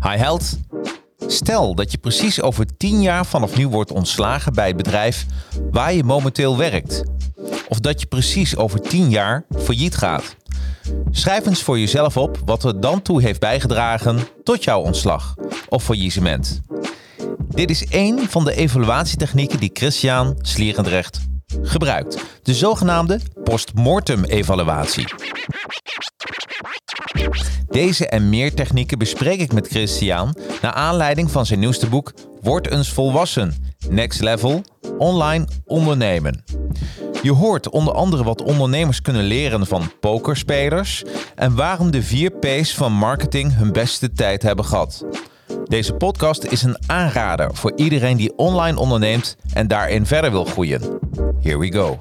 Hi Held. Stel dat je precies over 10 jaar vanaf nu wordt ontslagen bij het bedrijf waar je momenteel werkt. Of dat je precies over 10 jaar failliet gaat. Schrijf eens voor jezelf op wat er dan toe heeft bijgedragen tot jouw ontslag of faillissement. Dit is één van de evaluatietechnieken die Christian Slierendrecht gebruikt. De zogenaamde postmortem evaluatie. Deze en meer technieken bespreek ik met Christian naar aanleiding van zijn nieuwste boek Word eens volwassen. Next Level Online Ondernemen. Je hoort onder andere wat ondernemers kunnen leren van pokerspelers en waarom de vier P's van marketing hun beste tijd hebben gehad. Deze podcast is een aanrader voor iedereen die online onderneemt en daarin verder wil groeien. Here we go.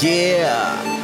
Yeah,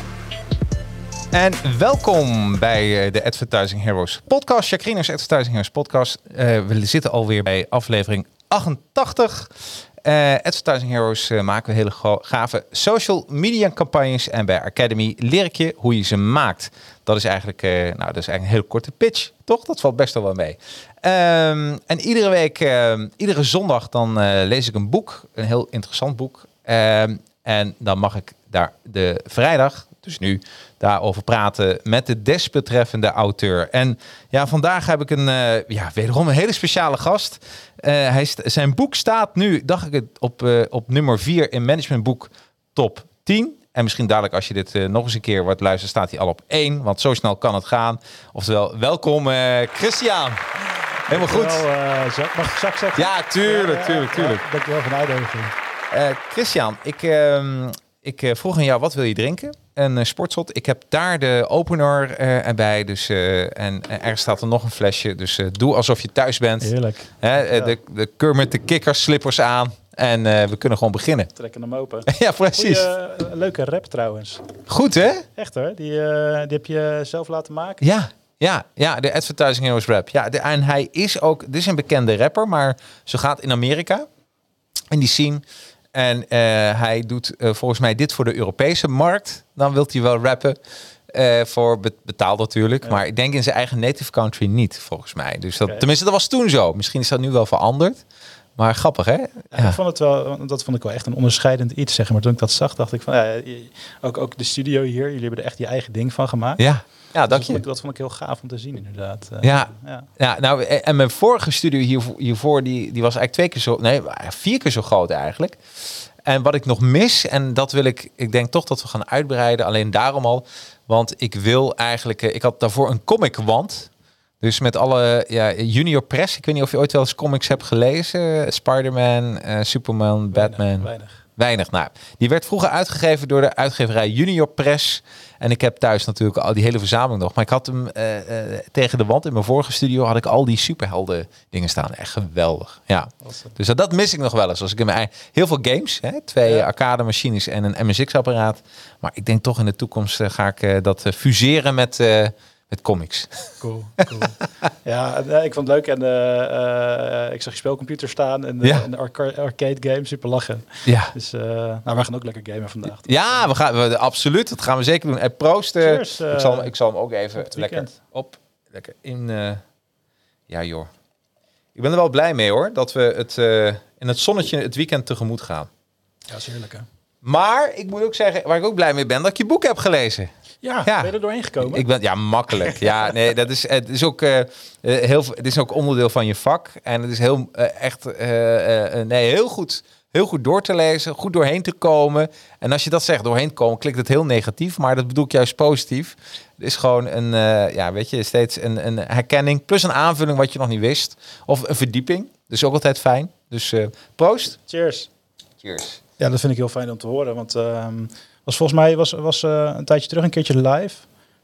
En welkom bij eh, de Advertising Heroes podcast. Jacqueline's Advertising Heroes podcast. Eh, we zitten alweer bij aflevering 88. Eh, Advertising Heroes maken we hele ga- gave social media campagnes. En bij Academy leer ik je hoe je ze maakt. Dat is eigenlijk, nou, dat is eigenlijk een heel korte pitch, toch? Dat valt best wel mee. Ehm, en iedere week, iedere zondag, dan lees ik een boek. Een heel interessant boek. Ehm, en dan mag ik daar de vrijdag, dus nu, daarover praten met de desbetreffende auteur. En ja, vandaag heb ik een, eh, ja, wederom een hele speciale gast. Eh, hij zijn boek staat nu, dacht ik het, op, eh, op nummer 4 in managementboek top 10. En misschien dadelijk als je dit nog eens een keer wat luistert, staat hij al op 1. Want zo snel kan het gaan. Oftewel, welkom Christian. Helemaal goed. Jacques. Mag ik Jacques zeggen? Ja, tuurlijk, tuurlijk, tuurlijk. Dankjewel voor de uitnodiging. Christian, ik, ehm, ik vroeg aan jou, wat wil je drinken? Een uh, sportshot. Ik heb daar de opener eh, erbij. Dus, eh, en er staat er nog een flesje. Dus eh, doe alsof je thuis bent. Heerlijk. Hè, Ja. de, de Kermit de kikkers slippers aan. En eh, we kunnen gewoon beginnen. Trekken hem open. ja, precies. Goeie, leuke rap trouwens. Goed, hè? Echt hoor. Die, eh, die heb je zelf laten maken. Ja, ja, ja, de Advertising Heroes rap. Ja, de, en hij is ook, dit is een bekende rapper, maar ze gaat in Amerika, in die scene. En eh, hij doet eh, volgens mij dit voor de Europese markt. Dan wilt hij wel rappen. eh, voor be- betaald natuurlijk. Maar ik denk in zijn eigen native country niet, volgens mij. Dus dat, tenminste, dat was toen zo. Misschien is dat nu wel veranderd. Maar grappig, hè? Ja, Ik vond het wel, dat vond ik wel echt een onderscheidend iets, zeg maar. Toen ik dat zag, dacht ik van, ja, ook, ook de studio hier, jullie hebben er echt je eigen ding van gemaakt. Ja, ja Dus dank dat, vond je. ik, dat vond ik heel gaaf om te zien, inderdaad. Eh, Ja. ja. Ja, nou, eh, en mijn vorige studio hiervoor, hiervoor die, die was eigenlijk twee keer zo, nee, vier keer zo groot eigenlijk. En wat ik nog mis, en dat wil ik, ik denk toch dat we gaan uitbreiden, alleen daarom al, want ik wil eigenlijk, eh, ik had daarvoor een comicwand. Dus met alle ja, junior press, ik weet niet of je ooit wel eens comics hebt gelezen, Spider-Man, eh, Superman, Batman. Weinig. Weinig. Nou, die werd vroeger uitgegeven door de uitgeverij Junior Press. En ik heb thuis natuurlijk al die hele verzameling nog. Maar ik had hem eh, eh, tegen de wand in mijn vorige studio had ik al die superhelden dingen staan. Echt geweldig. Ja. Dus dat, dat mis ik nog wel eens. Als ik in mijn eigen, heel veel games, hè, twee Ja. arcade machines en een MSX-apparaat. Maar ik denk toch in de toekomst ga ik dat fuseren met, met comics. Cool, cool. ja, nee, ik vond het leuk. En eh, eh, ik zag je spelcomputer staan en, de Ja. en de arca- arcade game, super lachen. Ja. Dus eh, nou, wij gaan ook lekker gamen vandaag. Ja, we gaan, we, absoluut. Dat gaan we zeker doen. En proost. eh, Cheers, eh, ik, zal, ik zal hem ook even op het lekker op. Lekker in. eh, ja, joh. Ik ben er wel blij mee hoor. Dat we het eh, in het zonnetje het weekend tegemoet gaan. Ja, is heerlijk hè. Maar ik moet ook zeggen, waar ik ook blij mee ben, dat ik je boek heb gelezen. Ja, Ja. ben je er doorheen gekomen? Ik ben, ja, makkelijk. Ja, nee, dat is, het is ook, eh, eh, heel, het is ook onderdeel van je vak. En het is heel, eh, echt, eh, eh, eh, nee, heel goed, heel goed door te lezen, goed doorheen te komen. En als je dat zegt, doorheen te komen, klinkt het heel negatief. Maar dat bedoel ik juist positief. Het is gewoon een, eh, ja, weet je, steeds een, een herkenning. Plus een aanvulling wat je nog niet wist. Of een verdieping. Dus ook altijd fijn. Dus eh, proost. Cheers. Cheers. Ja, dat vind ik heel fijn om te horen. Want ehm, was volgens mij was, was eh, een tijdje terug een keertje live.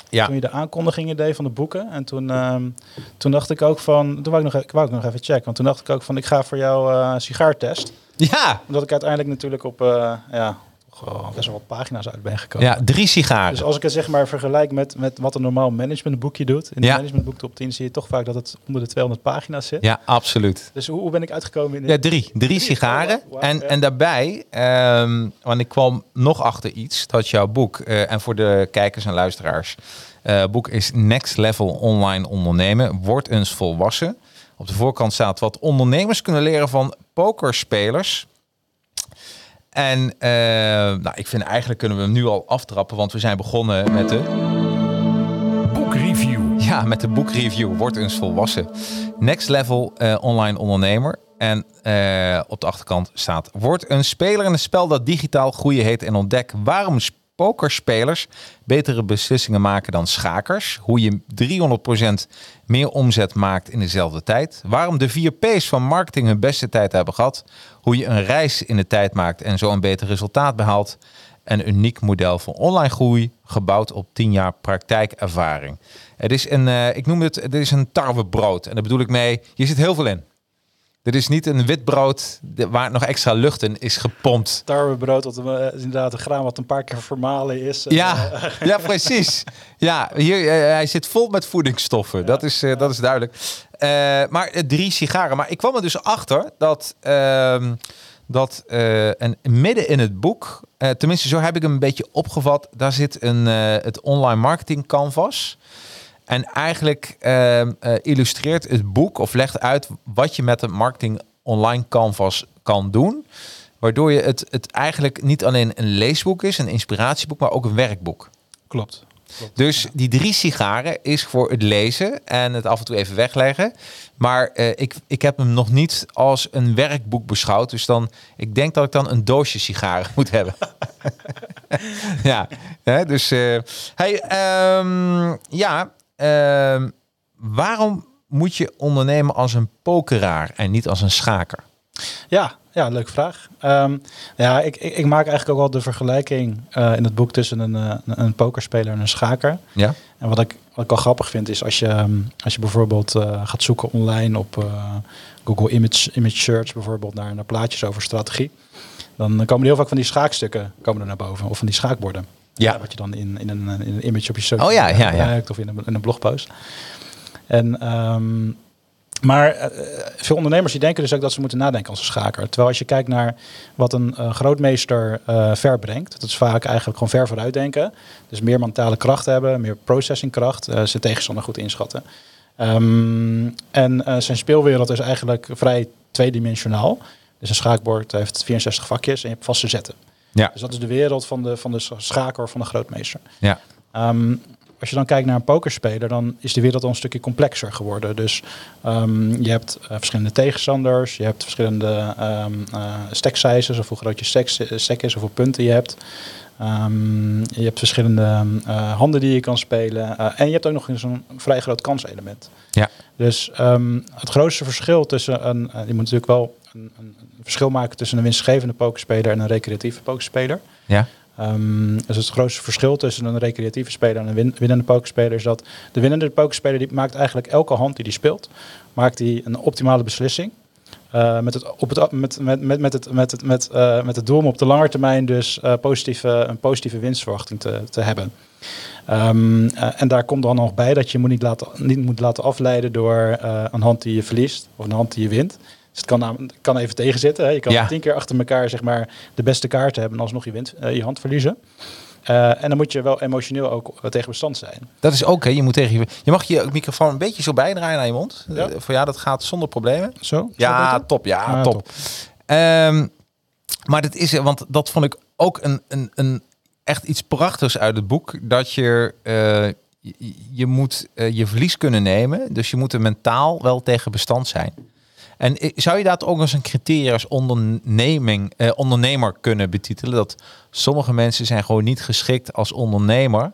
Ja. Toen je de aankondigingen deed van de boeken. En toen, ehm, toen dacht ik ook van... Toen wou ik, nog, ik wou ik nog even checken. Want toen dacht ik ook van... Ik ga voor jou eh sigaartest. Ja, Omdat ik uiteindelijk natuurlijk op... eh, ja, wel best wel wat pagina's uit ben gekomen. ja, drie sigaren. Dus als ik het zeg maar vergelijk met, met wat een normaal managementboekje doet. In de Ja. managementboek top 10 zie je toch vaak dat het onder de 200 pagina's zit. ja, absoluut. Dus hoe, hoe ben ik uitgekomen in de... Ja, drie. Drie sigaren. Oh, En, ja. en daarbij, ehm, want ik kwam nog achter iets, dat jouw boek, eh, en voor de kijkers en luisteraars, eh boek is Next Level Online Ondernemen. Word eens volwassen. Op de voorkant staat wat ondernemers kunnen leren van pokerspelers. En eh, nou, ik vind eigenlijk kunnen we hem nu al aftrappen, want we zijn begonnen met de... Boekreview. Ja, met de boekreview Word eens volwassen. Next level eh, online ondernemer. En eh, op de achterkant staat... Word een speler in een spel dat digitaal groeien heet... en ontdek waarom pokerspelers betere beslissingen maken dan schakers. Hoe je 300% meer omzet maakt in dezelfde tijd. Waarom de vier P's van marketing hun beste tijd hebben gehad. Hoe je een reis in de tijd maakt en zo een beter resultaat behaalt. Een uniek model van online groei, gebouwd op 10 jaar praktijkervaring. Het is een, eh, ik noem het, het is een tarwebrood. En daar bedoel ik mee, hier zit heel veel in. Dit is niet een wit brood waar nog extra lucht in is gepompt. tarwebrood, dat eh, is inderdaad een graan wat een paar keer vermalen is. En, Ja, eh, ja, precies. Ja, hier, eh, hij zit vol met voedingsstoffen. Dat, is, eh, dat is duidelijk. Eh, maar eh, drie sigaren. Maar ik kwam er dus achter dat, ehm, dat eh, en midden in het boek, eh, tenminste zo heb ik hem een beetje opgevat, daar zit een, eh, het online marketing canvas. En eigenlijk ehm, eh, illustreert het boek of legt uit wat je met een marketing online canvas kan doen. Waardoor je het, het eigenlijk niet alleen een leesboek is, een inspiratieboek, maar ook een werkboek. Klopt. Dus die drie sigaren is voor het lezen en het af en toe even wegleggen. Maar eh, ik, ik heb hem nog niet als een werkboek beschouwd. Dus dan, ik denk dat ik dan een doosje sigaren moet hebben. ja, dus eh, hey, ehm, ja, ehm, waarom moet je ondernemen als een pokeraar en niet als een schaker? Ja, ja, leuke vraag. Ehm, ja, ik, ik, ik maak eigenlijk ook wel de vergelijking eh, in het boek tussen een, eh, een, pokerspeler en een schaker. Ja, En wat ik, wat ik wel grappig vind is als je, ehm, als je bijvoorbeeld eh, gaat zoeken online op Google Image, Image Search bijvoorbeeld naar, naar plaatjes over strategie. Dan komen er heel vaak van die schaakstukken komen er naar boven of van die schaakborden. Ja. wat je dan in, in, een, in een image op je social Oh ja, media ja, ja. gebruikt of in een, in een blogpost. En, ehm, maar eh, veel ondernemers die denken dus ook dat ze moeten nadenken als een schaker. Terwijl als je kijkt naar wat een eh, grootmeester eh verbrengt, dat is vaak eigenlijk gewoon ver vooruit denken. Dus meer mentale kracht hebben, meer processingkracht, zijn tegenstander goed inschatten. Ehm, en zijn speelwereld is eigenlijk vrij tweedimensionaal. Dus een schaakbord heeft 64 vakjes en je hebt vaste zetten. Ja, Dus dat is de wereld van de, van de schaker, van de grootmeester. ja. Ehm, als je dan kijkt naar een pokerspeler, dan is de wereld al een stukje complexer geworden. Dus ehm, je hebt eh, verschillende tegenstanders, je hebt verschillende ehm eh stack sizes, of hoe groot je stack, stack is, of hoeveel punten je hebt. Je hebt verschillende eh, handen die je kan spelen. en je hebt ook nog eens een vrij groot kanselement. Ja. Dus het grootste verschil tussen een. je moet natuurlijk wel een, een verschil maken tussen een winstgevende pokerspeler en een recreatieve pokerspeler. ja. Ehm, dus het grootste verschil tussen een recreatieve speler en een win- winnende pokerspeler is dat de winnende pokerspeler die maakt eigenlijk elke hand die die speelt, maakt hij een optimale beslissing. Eh, met, het, op het, met, met, met, met, het, met, het, met, eh, met het doel om op de lange termijn dus eh, positieve, een positieve winstverwachting te, te hebben. Eh, en daar komt dan nog bij dat je moet niet, laten, niet moet laten afleiden door een hand die je verliest of een hand die je wint. Dus het kan, kan even tegenzitten. Hè. Je kan Ja. tien keer achter elkaar zeg maar, de beste kaarten hebben en alsnog je, wint, eh, je hand verliezen. Eh, en dan moet je wel emotioneel ook eh, tegen bestand zijn. Dat is ook. Je moet tegen je... Je mag je microfoon een beetje zo bijdraaien naar je mond. Ja. Voor ja, dat gaat zonder problemen. Zo? Ja, top. Ja, Ah, top. top. Ehm, maar dat is, want dat vond ik ook een, een, een echt iets prachtigs uit het boek. Dat je, je, je moet je verlies kunnen nemen. Dus je moet er mentaal wel tegen bestand zijn. En zou je dat ook als een criterium als onderneming, eh, ondernemer kunnen betitelen? Dat sommige mensen zijn gewoon niet geschikt als ondernemer.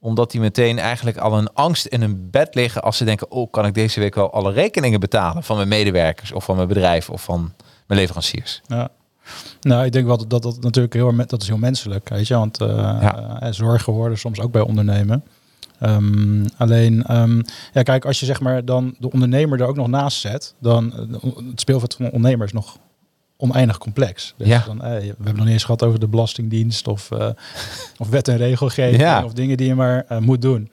Omdat die meteen eigenlijk al een angst in hun bed liggen als ze denken... oh, kan ik deze week wel alle rekeningen betalen van mijn medewerkers... of van mijn bedrijf of van mijn leveranciers? Ja. Nou, ik denk wel dat dat, dat natuurlijk heel, dat is heel menselijk, weet je. Want eh, Ja. eh, zorgen worden soms ook bij ondernemen. Ehm, alleen, ehm, ja, kijk, als je zeg maar dan de ondernemer er ook nog naast zet, dan eh, het speelveld van de ondernemer is nog oneindig complex. Dus Ja. dan, eh, we hebben nog niet eens gehad over de belastingdienst of, eh, of wet en regelgeving Ja. of dingen die je maar moet doen.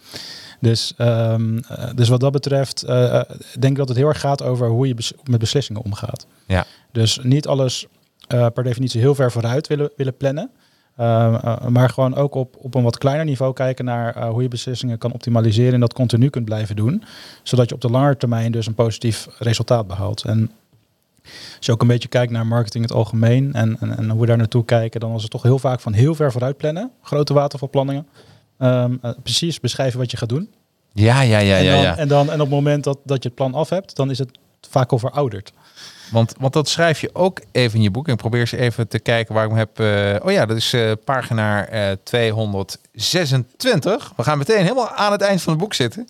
Dus, ehm, eh, dus wat dat betreft, eh, denk ik dat het heel erg gaat over hoe je bes- met beslissingen omgaat. Ja. Dus niet alles per definitie heel ver vooruit willen, willen plannen. Uh, uh, maar gewoon ook op, op een wat kleiner niveau kijken naar uh, hoe je beslissingen kan optimaliseren en dat continu kunt blijven doen. Zodat je op de lange termijn dus een positief resultaat behaalt. En als je ook een beetje kijkt naar marketing in het algemeen en, en, en hoe we daar naartoe kijken, dan was het toch heel vaak van heel ver vooruit plannen. Grote watervalplanningen. Um, uh, precies beschrijven wat je gaat doen. Ja, ja, ja, en ja. dan, ja. En, dan, en op het moment dat, dat je het plan af hebt, dan is het vaak al verouderd. Want, want dat schrijf je ook even in je boek. Ik probeer eens even te kijken waar ik hem heb. Uh, oh ja, dat is uh, pagina uh, 226. We gaan meteen helemaal aan het eind van het boek zitten.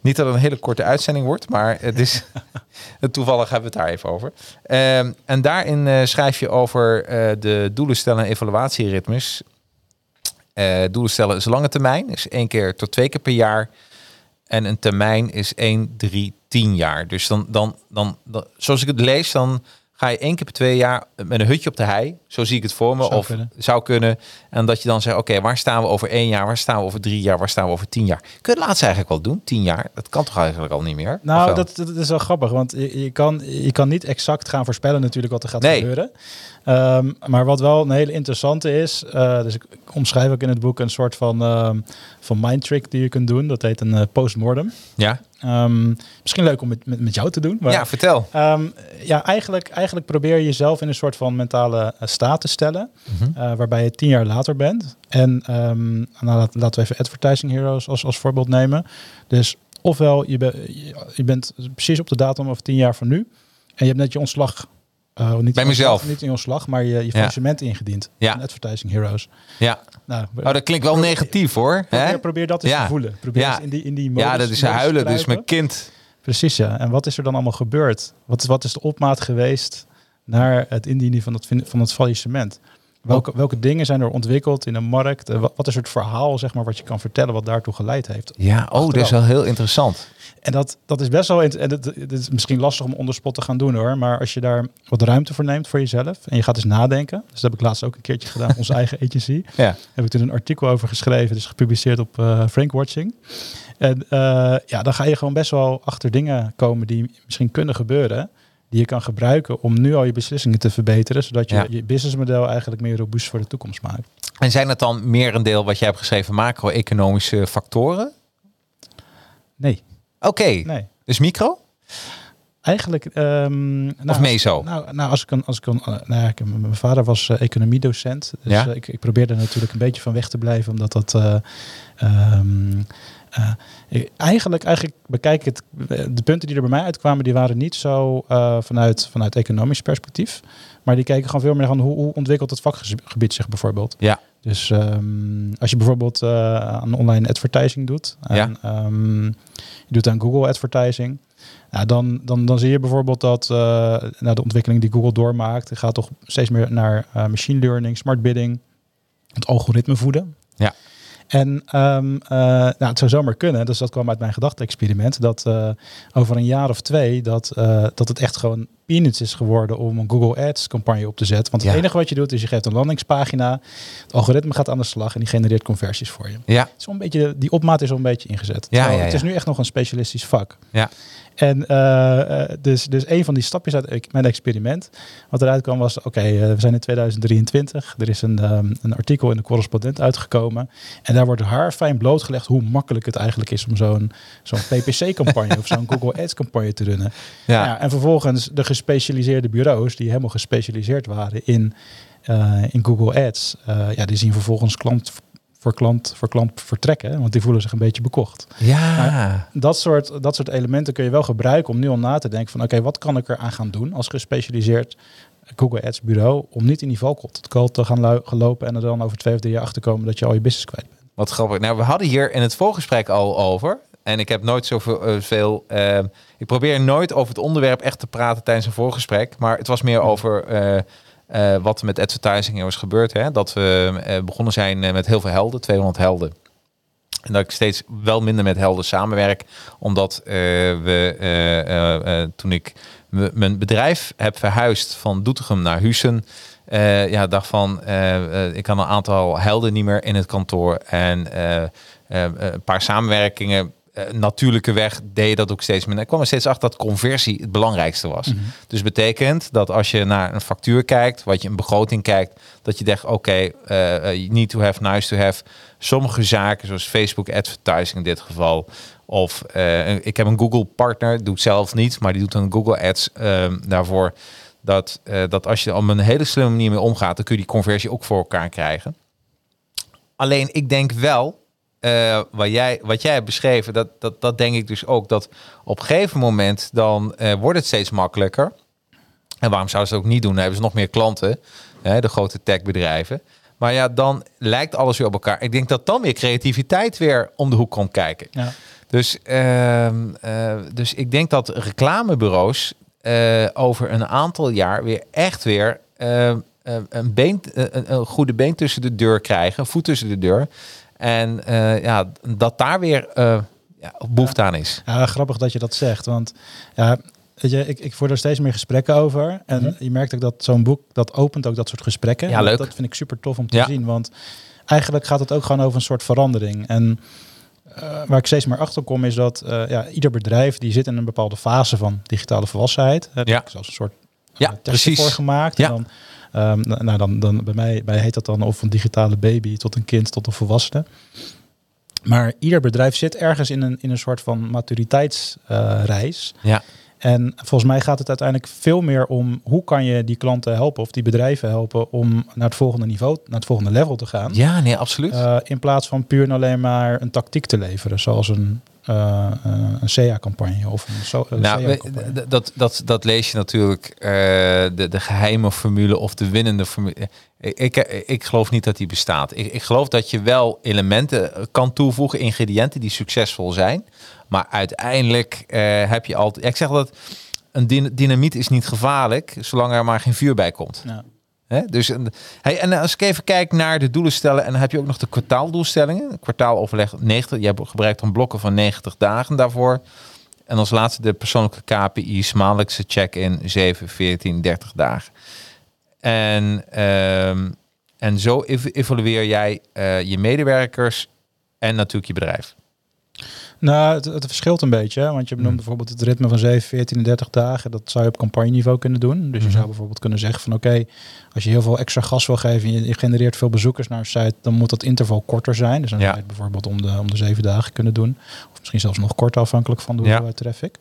Niet dat het een hele korte uitzending wordt, maar het is toevallig hebben we het daar even over. Um, en daarin schrijf je over de doelen stellen en evaluatieritmes. Doelen stellen is lange termijn, is één keer tot twee keer per jaar. En een termijn is 1, 3, 10 jaar. Dus dan, dan, dan, dan, zoals ik het lees, dan ga je één keer per twee jaar met een hutje op de hei. Zo zie ik het voor me. Zou of kunnen. zou kunnen. En dat je dan zegt, oké, waar staan we over één jaar? Waar staan we over drie jaar? Waar staan we over tien jaar? Kun je het laatst eigenlijk wel doen? Tien jaar? Dat kan toch eigenlijk al niet meer? Nou, dat, dat is wel grappig, want je, je, kan, je kan niet exact gaan voorspellen natuurlijk wat er gaat Nee. gebeuren. Ehm, maar wat wel een hele interessante is, eh, dus ik omschrijf ook in het boek een soort van, ehm, van mind trick die je kunt doen. Dat heet een eh, postmortem. Ja? Ehm, misschien leuk om met, met, met jou te doen. Maar, ja, vertel. Ja, eigenlijk, eigenlijk probeer je jezelf in een soort van mentale eh, staat te stellen. Mhm. waarbij je tien jaar later bent. En nou, laten we even Advertising Heroes als, als voorbeeld nemen. Dus ofwel je, be- je, je bent precies op de datum of tien jaar van nu. En je hebt net je ontslag. Eh, niet Bij ontslag, mezelf. Niet je ontslag, maar je, je Ja. faillissement ingediend. Ja. Van Advertising Heroes. Ja. Nou, Oh, dat klinkt wel negatief hoor. Probeer, probeer dat eens Ja. te voelen. Probeer Ja. eens in die, in die Ja, modus- dat is huilen. Dus mijn kind. Precies, ja. En wat is er dan allemaal gebeurd? Wat is, wat is de opmaat geweest naar het indienen van het, fin- van het faillissement? Welke, welke dingen zijn er ontwikkeld in de markt? Eh, Wat, wat is het verhaal, zeg maar, wat je kan vertellen, wat daartoe geleid heeft? Ja, oh, dat is wel heel interessant. En dat, dat is best wel, en dat, dat is misschien lastig om onderspot te gaan doen hoor, maar als je daar wat ruimte voor neemt voor jezelf en je gaat eens nadenken, dus dat heb ik laatst ook een keertje gedaan, onze eigen agency, Ja. heb ik toen een artikel over geschreven, dus gepubliceerd op eh Frankwatching. En eh, ja, dan ga je gewoon best wel achter dingen komen die misschien kunnen gebeuren, die je kan gebruiken om nu al je beslissingen te verbeteren, zodat je Ja. je businessmodel eigenlijk meer robuust voor de toekomst maakt. En zijn het dan meer een deel wat jij hebt geschreven, macro-economische factoren? Nee, Oké, nee. dus micro? Eigenlijk. ehm, nou, Of meso? Nou, nou als ik een, als ik een, eh, nou ja, ik, mijn vader was eh, economiedocent, dus Ja. eh, ik, ik probeerde er natuurlijk een beetje van weg te blijven, omdat dat. eh, eh, eigenlijk, eigenlijk bekijk ik het. De punten die er bij mij uitkwamen, die waren niet zo eh, vanuit, vanuit economisch perspectief, maar die keken gewoon veel meer aan hoe, hoe ontwikkelt het vakgebied zich bijvoorbeeld. Ja. Dus ehm, als je bijvoorbeeld eh, aan online advertising doet, en, Ja. ehm, je doet aan Google advertising, ja, dan, dan, dan zie je bijvoorbeeld dat uh, nou, de ontwikkeling die Google doormaakt, gaat toch steeds meer naar uh, machine learning, smart bidding, het algoritme voeden. Ja. En um, uh, nou, het zou zomaar kunnen, dus dat kwam uit mijn gedachte-experiment, dat uh, over een jaar of twee dat, uh, dat het echt gewoon peanuts is geworden om een Google Ads campagne op te zetten. Want het Ja. enige wat je doet is je geeft een landingspagina, het algoritme gaat aan de slag en die genereert conversies voor je. Ja. Een beetje, die opmaat is al een beetje ingezet. Ja, Het is nu echt nog een specialistisch vak. Ja. En eh, eh, dus, dus een van die stapjes uit mijn experiment, wat eruit kwam was, oké, eh, we zijn in 2023. Er is een, ehm, een artikel in de correspondent uitgekomen. En daar wordt haarfijn blootgelegd hoe makkelijk het eigenlijk is om zo'n zo'n PPC-campagne of zo'n Google Ads-campagne te runnen. Ja. Ja, en vervolgens de gespecialiseerde bureaus die helemaal gespecialiseerd waren in, eh, in Google Ads, eh, ja, die zien vervolgens klant voor klant voor klant vertrekken, want die voelen zich een beetje bekocht. Ja. Dat soort, dat soort elementen kun je wel gebruiken om nu al na te denken van oké, wat kan ik er aan gaan doen als gespecialiseerd Google Ads bureau om niet in die valkuil te gaan lopen en er dan over twee of drie jaar achter te komen dat je al je business kwijt bent. Wat grappig. Nou, we hadden hier in het voorgesprek al over. En ik heb nooit zoveel. eh, veel, eh, ik probeer nooit over het onderwerp echt te praten tijdens een voorgesprek. Maar het was meer over eh, eh, wat er met advertising is gebeurd. Hè? Dat we begonnen zijn met heel veel helden, 200 helden. En dat ik steeds wel minder met helden samenwerk. Omdat we toen ik mijn bedrijf heb verhuisd van Doetinchem naar Hussen. eh, ja, dacht van, ik kan een aantal helden niet meer in het kantoor. En een paar samenwerkingen, eh, natuurlijke weg, deed je dat ook steeds minder. Ik kwam er steeds achter dat conversie het belangrijkste was. Dus betekent dat als je naar een factuur kijkt, wat je een begroting kijkt, dat je denkt, oké, eh, eh, you need to have, nice to have. Sommige zaken, zoals Facebook advertising in dit geval, of eh, ik heb een Google partner, doet zelf niet, maar die doet een Google Ads ehm, daarvoor. Dat, eh, dat als je er op een hele slimme manier mee omgaat, dan kun je die conversie ook voor elkaar krijgen. Alleen ik denk wel, eh, wat, jij, wat jij hebt beschreven, dat, dat, dat denk ik dus ook, dat op een gegeven moment dan eh, wordt het steeds makkelijker. En waarom zouden ze het ook niet doen? Dan hebben ze nog meer klanten, hè, de grote techbedrijven. Maar ja, dan lijkt alles weer op elkaar. Ik denk dat dan weer creativiteit weer om de hoek komt kijken. Ja. Dus, ehm, eh, dus ik denk dat reclamebureaus over een aantal jaar weer echt weer eh, eh, een, been, een, een goede been tussen de deur krijgen, voet tussen de deur. En eh, ja, dat daar weer eh, ja, behoefte aan is. Ja, grappig dat je dat zegt. Want ja, weet je, ik, ik voer er steeds meer gesprekken over. En je merkt ook dat zo'n boek, dat opent ook dat soort gesprekken. Ja, leuk. Dat vind ik super tof om te Ja. zien. Want eigenlijk gaat het ook gewoon over een soort verandering. En eh, waar ik steeds meer achter kom is dat ja, ieder bedrijf die zit in een bepaalde fase van digitale volwassenheid. Daar Ja. heb ik zelfs een soort Ja, precies. voor gemaakt. Ja. En dan, ehm, nou, dan, dan bij mij bij heet dat dan of een digitale baby tot een kind tot een volwassene. Maar ieder bedrijf zit ergens in een, in een soort van maturiteitsreis. Ja. En volgens mij gaat het uiteindelijk veel meer om hoe kan je die klanten helpen of die bedrijven helpen om naar het volgende niveau, naar het volgende level te gaan. Ja, nee, absoluut. Eh, in plaats van puur en alleen maar een tactiek te leveren, zoals een, eh, een CA-campagne of een, so Nou, dat, dat, dat lees je natuurlijk, eh, de, de geheime formule of de winnende formule. Ik, ik, ik geloof niet dat die bestaat. Ik, ik geloof dat je wel elementen kan toevoegen, ingrediënten die succesvol zijn. Maar uiteindelijk heb je altijd... Ik zeg dat een dyn- dynamiet is niet gevaarlijk, zolang er maar geen vuur bij komt. Ja. Dus, een- hey, en als ik even kijk naar de doelen stellen, en dan heb je ook nog de kwartaaldoelstellingen. Kwartaaloverleg 90. Je hebt gebruikt dan blokken van 90 dagen daarvoor. En als laatste de persoonlijke KPI's, maandelijkse check-in, 7, 14, 30 dagen. En, ehm, en zo ev- evalueer jij eh, je medewerkers en natuurlijk je bedrijf. Nou, het, het verschilt een beetje. hè, Want je benoemt Hmm. bijvoorbeeld het ritme van 7, 14 en 30 dagen. Dat zou je op campagneniveau kunnen doen. Dus je Mhm. zou bijvoorbeeld kunnen zeggen van oké, als je heel veel extra gas wil geven en je, genereert veel bezoekers naar een site, dan moet dat interval korter zijn. Dus dan zou je het bijvoorbeeld om de, om de zeven dagen kunnen doen. Of misschien zelfs nog korter afhankelijk van de hoeveelheid traffic.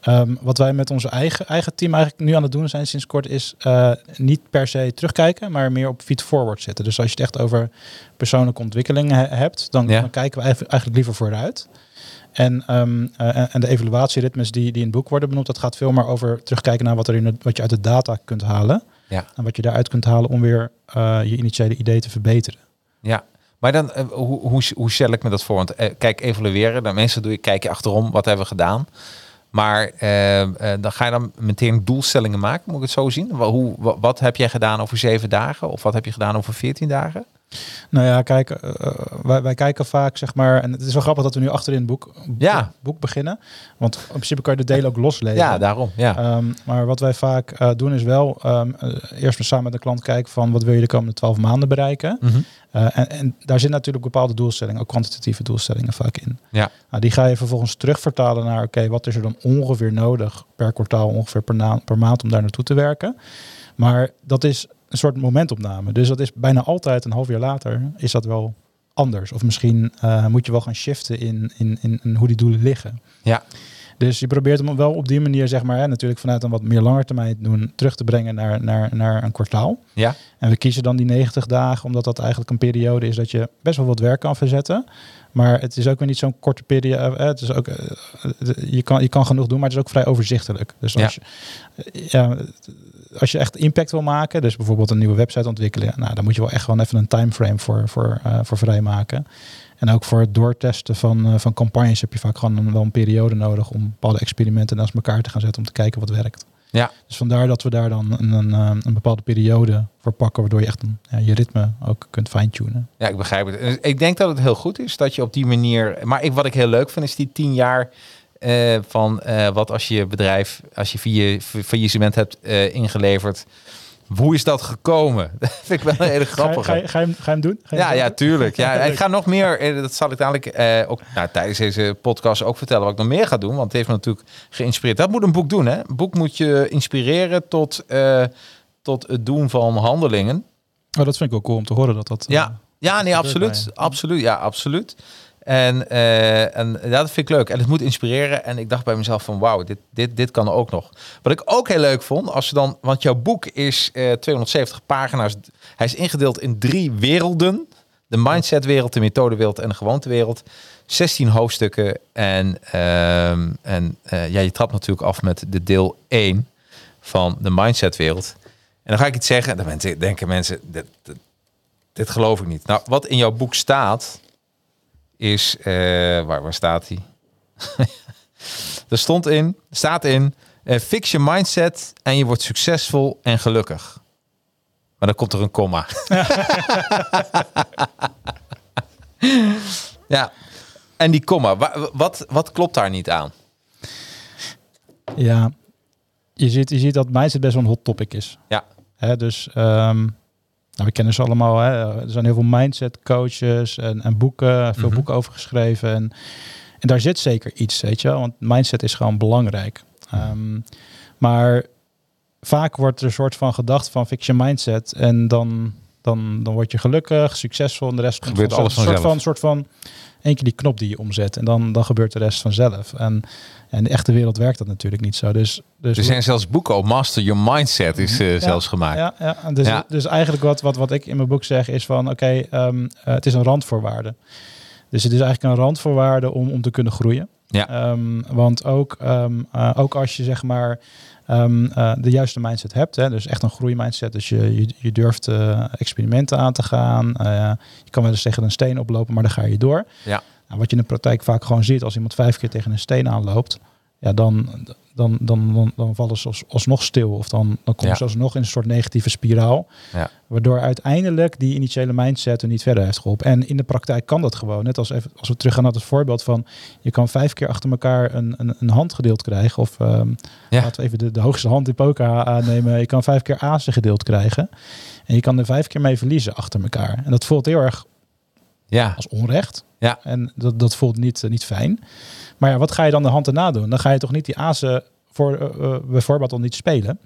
Ehm, wat wij met onze eigen, eigen team eigenlijk nu aan het doen zijn sinds kort is eh, niet per se terugkijken, maar meer op feed forward zitten. Dus als je het echt over persoonlijke ontwikkelingen he- hebt, dan, Ja. dan kijken we eigenlijk liever vooruit. En, ehm, eh, en- en de evaluatieritmes die, die in het boek worden benoemd, dat gaat veel meer over terugkijken naar wat, er in het, wat je uit de data kunt halen. Ja. En wat je daaruit kunt halen om weer eh, je initiële idee te verbeteren. Ja, maar dan, eh, hoe, hoe, hoe stel ik me dat voor? Want eh, kijk, evalueren, dan meestal doe je, kijk je achterom, wat hebben we gedaan? Maar dan ga je dan meteen doelstellingen maken, moet ik het zo zien? Hoe, wa- wat heb jij gedaan over zeven dagen? Of wat heb je gedaan over veertien dagen? Nou ja, kijk, eh, wij, wij kijken vaak, zeg maar, en het is wel grappig dat we nu achter in het boek, Ja. boek beginnen. Want in principe kan je de delen ook loslezen. Ja, daarom. Ja. Ehm, maar wat wij vaak eh, doen is wel ehm, eh, eerst maar samen met de klant kijken van wat wil je de komende 12 maanden bereiken. Mhm. En, en daar zitten natuurlijk bepaalde doelstellingen, ook kwantitatieve doelstellingen vaak in. Ja. Nou, die ga je vervolgens terugvertalen naar, oké, wat is er dan ongeveer nodig per kwartaal, ongeveer per, per maand om daar naartoe te werken. Maar dat is een soort momentopname. Dus dat is bijna altijd een half jaar later is dat wel anders. Of misschien eh, moet je wel gaan shiften in, in, in, in hoe die doelen liggen. Ja. Dus je probeert hem wel op die manier, zeg maar, hè, natuurlijk vanuit een wat meer langer termijn doen, terug te brengen naar, naar, naar een kwartaal. Ja, En we kiezen dan die 90 dagen, omdat dat eigenlijk een periode is dat je best wel wat werk kan verzetten. Maar het is ook weer niet zo'n korte periode. eh, Het is ook, eh, je, kan, je kan genoeg doen, maar het is ook vrij overzichtelijk. Dus als, je, eh, ja, als je echt impact wil maken, dus bijvoorbeeld een nieuwe website ontwikkelen, nou, dan moet je wel echt gewoon even een timeframe voor, voor, eh, voor vrijmaken. En ook voor het doortesten van, eh, van campagnes heb je vaak gewoon een, wel een periode nodig om bepaalde experimenten naast elkaar te gaan zetten om te kijken wat werkt. ja. Dus vandaar dat we daar dan een, een, eh, een bepaalde periode voor pakken, waardoor je echt een, ja, je ritme ook kunt fine-tunen. Ja, ik begrijp het. Ik denk dat het heel goed is dat je op die manier. Maar ik, wat ik heel leuk vind, is die tien jaar eh, van eh, wat als je je bedrijf, als je via faillissement hebt eh, ingeleverd. Hoe is dat gekomen? Dat vind ik wel een hele grappige. ga, je, ga, je, hem- ga je hem doen? Ga je Ja, hem ja, doen? tuurlijk. Ja, ik ga nog meer, dat zal ik dadelijk eh, ook nou, tijdens deze podcast ook vertellen wat ik nog meer ga doen. Want het heeft me natuurlijk geïnspireerd. Dat moet een boek doen, hè? Een boek moet je inspireren tot, eh, tot het doen van handelingen. Oh, dat vind ik wel cool om te horen dat dat... Ja, ja nee, absoluut. Absoluut, ja, absoluut. En, eh, en ja, dat vind ik leuk. En het moet inspireren. En ik dacht bij mezelf van wauw, dit, dit, dit kan ook nog. Wat ik ook heel leuk vond, als je dan, want jouw boek is eh 270 pagina's. Hij is ingedeeld in drie werelden. De mindsetwereld, de methodewereld en de gewoontewereld. 16 hoofdstukken. En, ehm, en eh, ja, je trapt natuurlijk af met de deel 1 van de mindsetwereld. En dan ga ik iets zeggen. En dan denken mensen, dit, dit geloof ik niet. Nou, wat in jouw boek staat, is... eh, waar, waar staat hij? er stond in, staat in... eh, fix je mindset en je wordt succesvol en gelukkig. Maar dan komt er een komma. ja, en die komma, wa- wat, wat klopt daar niet aan? Ja, je ziet, je ziet dat mindset best wel een hot topic is. Ja, dus ehm, nou, we kennen ze allemaal. Hè. Er zijn heel veel mindset coaches en, en boeken, veel Mhm. boeken over geschreven. En, en daar zit zeker iets, weet je wel. Want mindset is gewoon belangrijk. Ehm, maar vaak wordt er een soort van gedacht van fix je mindset. En dan, dan, dan word je gelukkig, succesvol. En de rest komt Gebeurt alles Een soort vanzelf. van, soort van één keer die knop die je omzet. En dan, dan gebeurt de rest vanzelf. En, en in de echte wereld werkt dat natuurlijk niet zo. Dus, dus er zijn zelfs boeken op Master Your Mindset is eh, Ja, zelfs gemaakt. Ja, ja. Dus, Ja. dus eigenlijk wat, wat, wat ik in mijn boek zeg is van oké, ehm, eh, het is een randvoorwaarde. Dus het is eigenlijk een randvoorwaarde om, om te kunnen groeien. Ja. Ehm, want ook, ehm, eh, ook als je zeg maar ehm, eh, de juiste mindset hebt, hè, dus echt een groeimindset, dus je, je, je durft eh, experimenten aan te gaan. eh, je kan wel eens tegen een steen oplopen, maar dan ga je door. Ja. Nou, wat je in de praktijk vaak gewoon ziet, als iemand vijf keer tegen een steen aanloopt, ja, dan, dan, dan, dan, dan vallen ze als, alsnog stil. Of dan, dan komen ze alsnog in een soort negatieve spiraal. Ja. Waardoor uiteindelijk die initiële mindset er niet verder heeft geholpen. En in de praktijk kan dat gewoon. Net als, even, als we teruggaan naar het voorbeeld van... je kan vijf keer achter elkaar een, een, een hand gedeeld krijgen. Of Ja. laten we even de, de hoogste hand in poker aannemen. Je kan vijf keer azen gedeeld krijgen. En je kan er vijf keer mee verliezen achter elkaar. En dat voelt heel erg Ja, als onrecht. Ja. En dat, dat voelt niet, eh, niet fijn. Maar ja, wat ga je dan de hand erna doen? Dan ga je toch niet die azen voor eh, eh, bijvoorbeeld al niet spelen.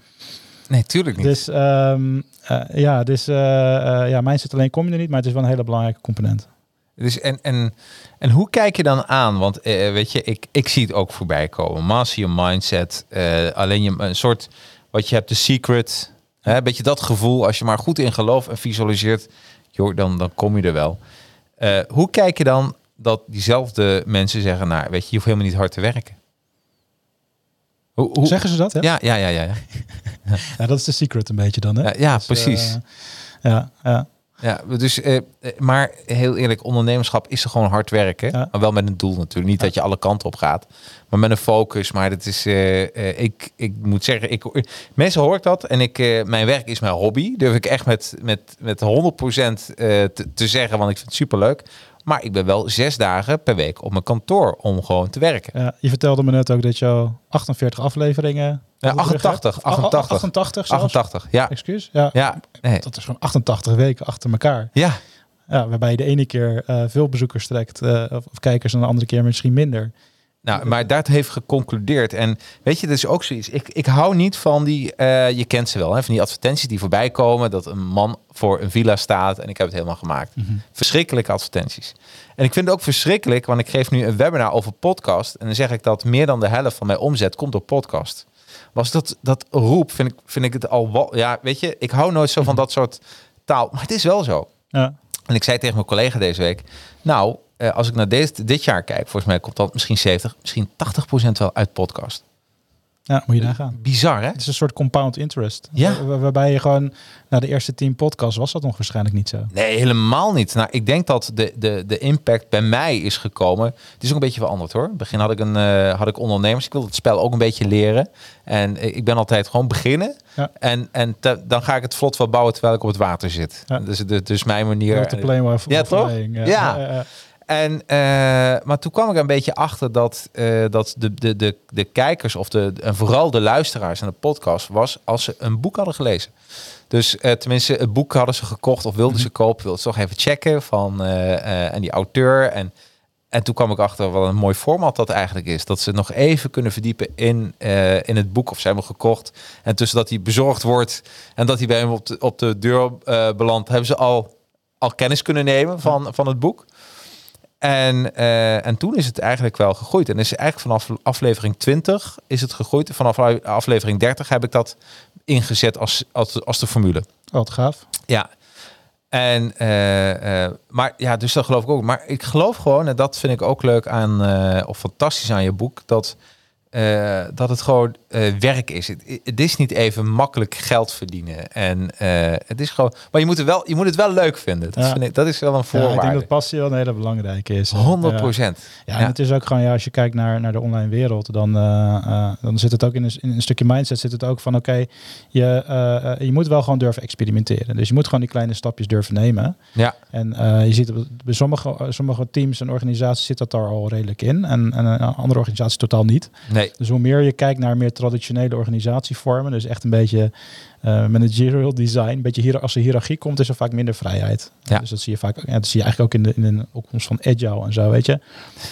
nee, tuurlijk niet. Dus ehm, eh, ja, dus ja, mindset alleen kom je er niet, maar het is wel een hele belangrijke component. Dus en, en, en hoe kijk je dan aan? Want weet je, ik, ik zie het ook voorbij komen. Master your mindset. alleen je, een soort, wat je hebt, de secret. Hè, een beetje dat gevoel, als je maar goed in gelooft en visualiseert, joh, dan, dan kom je er wel. Eh, hoe kijk je dan dat diezelfde mensen zeggen, nou, weet je, je hoeft helemaal niet hard te werken? Hoe, hoe, Zeggen ze dat? Hè? ja, ja, ja, ja. ja. Ja, dat is de secret een beetje dan. Hè? Ja, ja, Dus, precies. eh, ja, ja. Ja, dus, eh, eh, maar heel eerlijk, ondernemerschap is er gewoon hard werken. Ja. Maar wel met een doel natuurlijk. Niet dat je alle kanten op gaat, maar met een focus. Maar dat is, eh, eh, ik, ik moet zeggen, ik, mensen hoor ik dat. En ik, eh, mijn werk is mijn hobby. Durf ik echt met, met, met 100% eh, te, te zeggen, want ik vind het superleuk. Maar ik ben wel zes dagen per week op mijn kantoor om gewoon te werken. Ja, je vertelde me net ook dat je al 48 afleveringen... Ja, achter de rug 88, hebt. 88. 88 zelfs? 88, ja. Excuus? Ja. Ja, nee. Dat is gewoon 88 weken achter elkaar. Ja, Ja, waarbij je de ene keer eh, veel bezoekers trekt, eh, of, of kijkers, en de andere keer misschien minder. Nou, maar dat heeft geconcludeerd. En weet je, dat is ook zoiets. Ik, ik hou niet van die, eh, je kent ze wel, hè, van die advertenties die voorbij komen. Dat een man voor een villa staat en ik heb het helemaal gemaakt. Verschrikkelijke advertenties. En ik vind het ook verschrikkelijk, want ik geef nu een webinar over podcast. En dan zeg ik dat meer dan de helft van mijn omzet komt door podcast. Was dat, dat roep, vind ik, vind ik het al wel. Ja, weet je, ik hou nooit zo van dat soort taal. Maar het is wel zo. Ja. En ik zei tegen mijn collega deze week, nou, eh, als ik naar deze, dit jaar kijk, volgens mij komt dat misschien 70, misschien 80% wel uit podcast. ja, moet je daar gaan. Bizar, hè? Het is een soort compound interest. Ja. Waar- waarbij je gewoon, na de eerste tien podcasts was dat nog waarschijnlijk niet zo. Nee, helemaal niet. Nou, ik denk dat de, de, de impact bij mij is gekomen. Het is ook een beetje veranderd hoor. In het begin had ik, een, eh, had ik ondernemers. Ik wilde het spel ook een beetje leren. En ik ben altijd gewoon beginnen. Ja. En, en te- dan ga ik het vlot wel bouwen terwijl ik op het water zit. Ja. Dus, dus, dus mijn manier. Ja, ja, ja. En, eh, maar toen kwam ik een beetje achter dat, eh, dat de, de, de, de kijkers of de, en vooral de luisteraars aan de podcast was als ze een boek hadden gelezen. Dus eh, tenminste, het boek hadden ze gekocht of wilden ze kopen, wilden ze toch even checken van en die auteur. En, en toen kwam ik achter wat een mooi format dat eigenlijk is. Dat ze nog even kunnen verdiepen in, in het boek of ze hebben gekocht. En tussen dat hij bezorgd wordt en dat hij bij hem op de, op de deur belandt, hebben ze al, al kennis kunnen nemen van, van het boek. En, eh, en toen is het eigenlijk wel gegroeid. En is eigenlijk vanaf aflevering 20 is het gegroeid. Vanaf aflevering 30 heb ik dat ingezet als, als, als de formule. Oh, Wat gaaf. Ja. En, eh, eh, maar ja, dus dat geloof ik ook. Maar ik geloof gewoon, en dat vind ik ook leuk aan, of fantastisch aan je boek, dat, eh, dat het gewoon eh, werk is. Het, het is niet even makkelijk geld verdienen. En eh, het is gewoon, maar je moet, het wel, je moet het wel leuk vinden. Dat, Ja. vind ik, dat is wel een Ja, voorwaarde. ik denk dat passie wel een hele belangrijke is. 100 Ja. procent. Ja, en het is ook gewoon, ja, als je kijkt naar, naar de online wereld, dan, dan zit het ook in een, in een stukje mindset, zit het ook van, oké, je, je moet wel gewoon durven experimenteren. Dus je moet gewoon die kleine stapjes durven nemen. Ja, En je ziet bij sommige, sommige teams en organisaties zit dat daar al redelijk in. En, en andere organisaties totaal niet. nee. Dus hoe meer je kijkt naar meer traditionele organisatievormen, dus echt een beetje eh, managerial design, een beetje als er hiërarchie komt, is er vaak minder vrijheid. Ja. Dus dat zie je vaak, ja, dat zie je eigenlijk ook in de, in de opkomst van agile en zo, weet je.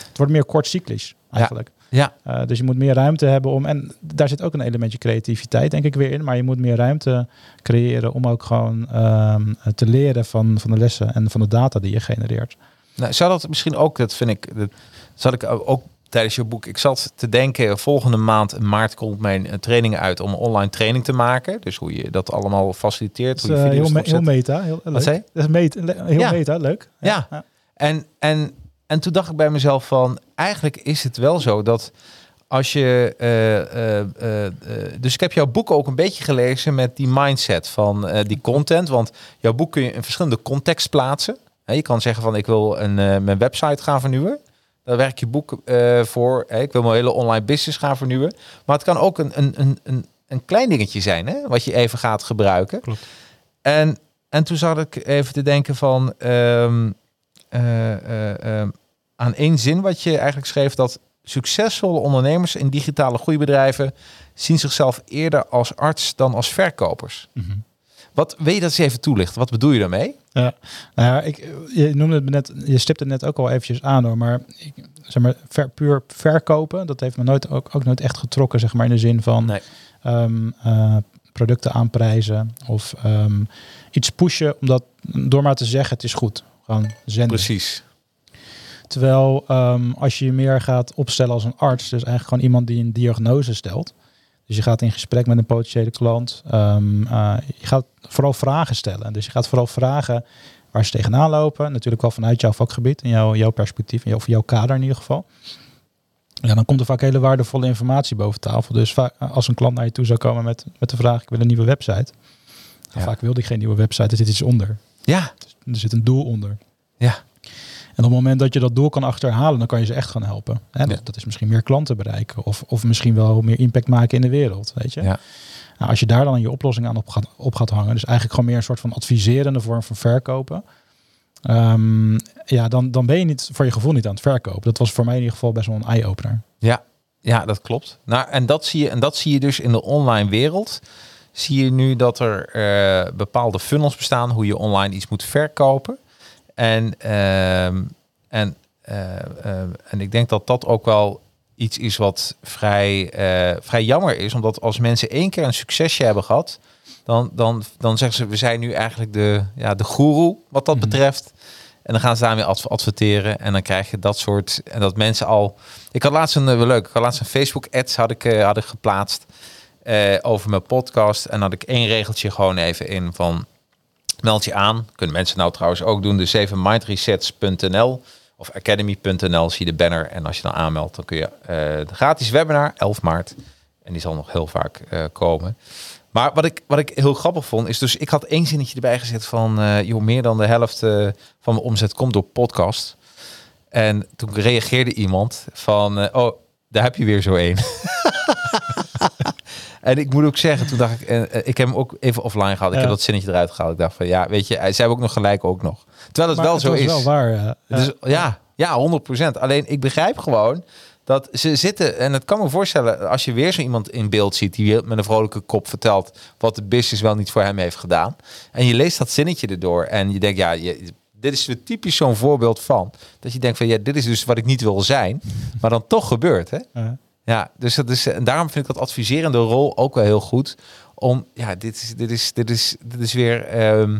Het wordt meer kortcyclisch eigenlijk. Ja, Eh, dus je moet meer ruimte hebben om, en daar zit ook een elementje creativiteit denk ik weer in, maar je moet meer ruimte creëren om ook gewoon ehm, te leren van, van de lessen en van de data die je genereert. Nou, zou dat misschien ook, dat vind ik, dat zat ik ook tijdens je boek. Ik zat te denken, volgende maand in maart komt mijn eh, trainingen uit om een online training te maken. Dus hoe je dat allemaal faciliteert. Dat Hoe je eh, video's heel, heel meta, heel leuk. zei je? Dat is met, le- heel Ja. meta, leuk. Ja. En, en, en toen dacht ik bij mezelf van, eigenlijk is het wel zo dat als je, eh, eh, eh, eh, dus ik heb jouw boek ook een beetje gelezen met die mindset van eh, die content, want jouw boek kun je in verschillende contexten plaatsen. Je kan zeggen van, ik wil een, eh, mijn website gaan vernieuwen. Daar werk je boek eh, voor. Hè, ik wil mijn hele online business gaan vernieuwen. Maar het kan ook een, een, een, een, een klein dingetje zijn, hè, wat je even gaat gebruiken. Klopt. En, en toen zat ik even te denken van ehm, eh, eh, ehm, aan één zin wat je eigenlijk schreef dat succesvolle ondernemers in digitale groeibedrijven zien zichzelf eerder als arts dan als verkopers. Mhm. Wat wil je dat eens even toelichten? Wat bedoel je daarmee? Ja, nou ja, ik, je noemde het net, je stipte het net ook al eventjes aan hoor, maar ik, zeg maar ver, puur verkopen, dat heeft me nooit ook, ook nooit echt getrokken, zeg maar in de zin van Nee. ehm, eh, producten aanprijzen of ehm, iets pushen, omdat door maar te zeggen het is goed, gewoon zenden. Precies. Terwijl ehm, als je je meer gaat opstellen als een arts, dus eigenlijk gewoon iemand die een diagnose stelt. Dus je gaat in gesprek met een potentiële klant. ehm, eh, je gaat vooral vragen stellen. Dus je gaat vooral vragen waar ze tegenaan lopen. Natuurlijk wel vanuit jouw vakgebied en jouw, jouw perspectief, en jouw, of jouw kader in ieder geval. Ja, dan komt er vaak hele waardevolle informatie boven tafel. Dus vaak, als een klant naar je toe zou komen met, met de vraag, ik wil een nieuwe website. Ja. Vaak wilde ik geen nieuwe website, er zit iets onder. Ja, Er zit een doel onder. ja, op het moment dat je dat doel kan achterhalen, dan kan je ze echt gaan helpen. Hè? Dat is misschien meer klanten bereiken of, of misschien wel meer impact maken in de wereld. Weet je? ja. Nou, als je daar dan je oplossing aan op gaat, op gaat hangen, dus eigenlijk gewoon meer een soort van adviserende vorm van verkopen. ehm, ja, dan, dan ben je niet voor je gevoel niet aan het verkopen. Dat was voor mij in ieder geval best wel een eye-opener. Ja, ja, dat klopt. Nou, en dat zie je, en dat zie je dus in de online wereld. Zie je nu dat er eh, bepaalde funnels bestaan hoe je online iets moet verkopen. En, ehm, en, eh, eh, en ik denk dat dat ook wel iets is wat vrij, eh, vrij jammer is. Omdat als mensen één keer een succesje hebben gehad, dan, dan, dan zeggen ze, we zijn nu eigenlijk de, ja, de goeroe wat dat Mhm. betreft. En dan gaan ze daarmee adv- adverteren. En dan krijg je dat soort. En dat mensen al. Ik had laatst een eh, wel leuk. Ik had laatst een Facebook ads had ik, had ik geplaatst. over mijn podcast. En had ik één regeltje gewoon even in van. Meld je aan. Kunnen mensen nou trouwens ook doen. Dus even mindresets.nl of academy.nl zie de banner. En als je dan aanmeldt, dan kun je eh, de gratis webinar 11 maart. En die zal nog heel vaak eh, komen. Maar wat ik, wat ik heel grappig vond, is dus ik had één zinnetje erbij gezet van joh, meer dan de helft van mijn omzet komt door podcast. En toen reageerde iemand van oh, daar heb je weer zo één. en ik moet ook zeggen, toen dacht ik, eh, eh, ik heb hem ook even offline gehaald. Ik heb dat zinnetje eruit gehaald. Ik dacht van ja, weet je, eh, ze hebben ook nog gelijk ook nog. Terwijl het Maar wel zo is. wel waar. ja. Ja. Dus ja, ja, 100%. Alleen ik begrijp gewoon dat ze zitten, en het kan me voorstellen, als je weer zo iemand in beeld ziet die met een vrolijke kop vertelt wat de business wel niet voor hem heeft gedaan. En je leest dat zinnetje erdoor en je denkt, ja, je, dit is typisch zo'n voorbeeld van. Dat je denkt van, ja, dit is dus wat ik niet wil zijn, maar dan toch gebeurt, hè? Ja, dus dat is, en daarom vind ik dat adviserende rol ook wel heel goed. Om, ja, dit is, dit is, dit is, dit is weer, ehm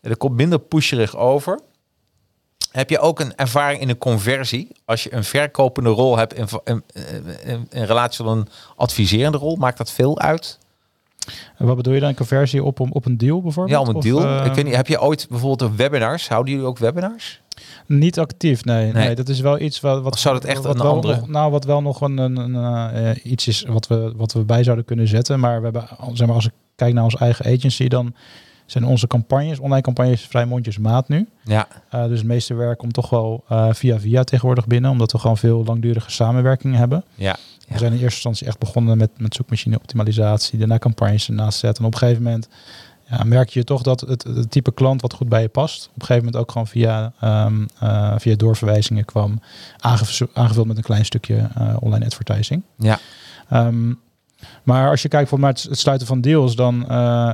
er komt minder pusherig over. Heb je ook een ervaring in een conversie? Als je een verkopende rol hebt in, in, in, in relatie tot een adviserende rol, maakt dat veel uit? En wat bedoel je dan? Een conversie op, op een deal bijvoorbeeld? Ja, om een Of, deal. ik weet niet, heb je ooit bijvoorbeeld webinars? Houden jullie ook webinars? Niet actief, nee. Nee. nee. dat is wel iets wat... wat zou dat echt wat een wel andere- Nog, nou, wat wel nog een, een, een, eh, iets is wat we, wat we bij zouden kunnen zetten. Maar we hebben, zeg maar, als ik kijk naar onze eigen agency, dan zijn onze campagnes, online campagnes, vrij mondjesmaat nu. Ja, Eh, dus het meeste werk komt toch wel eh, via via tegenwoordig binnen, omdat we gewoon veel langdurige samenwerkingen hebben. ja. We zijn in eerste instantie echt begonnen met, met zoekmachine optimalisatie, daarna campagnes ernaast zetten. En op een gegeven moment ja, merk je toch dat het, het type klant wat goed bij je past, op een gegeven moment ook gewoon via, ehm, eh, via doorverwijzingen kwam, aangev- aangevuld met een klein stukje eh, online advertising. Ja. Ehm, maar als je kijkt voor het, het sluiten van deals, dan eh,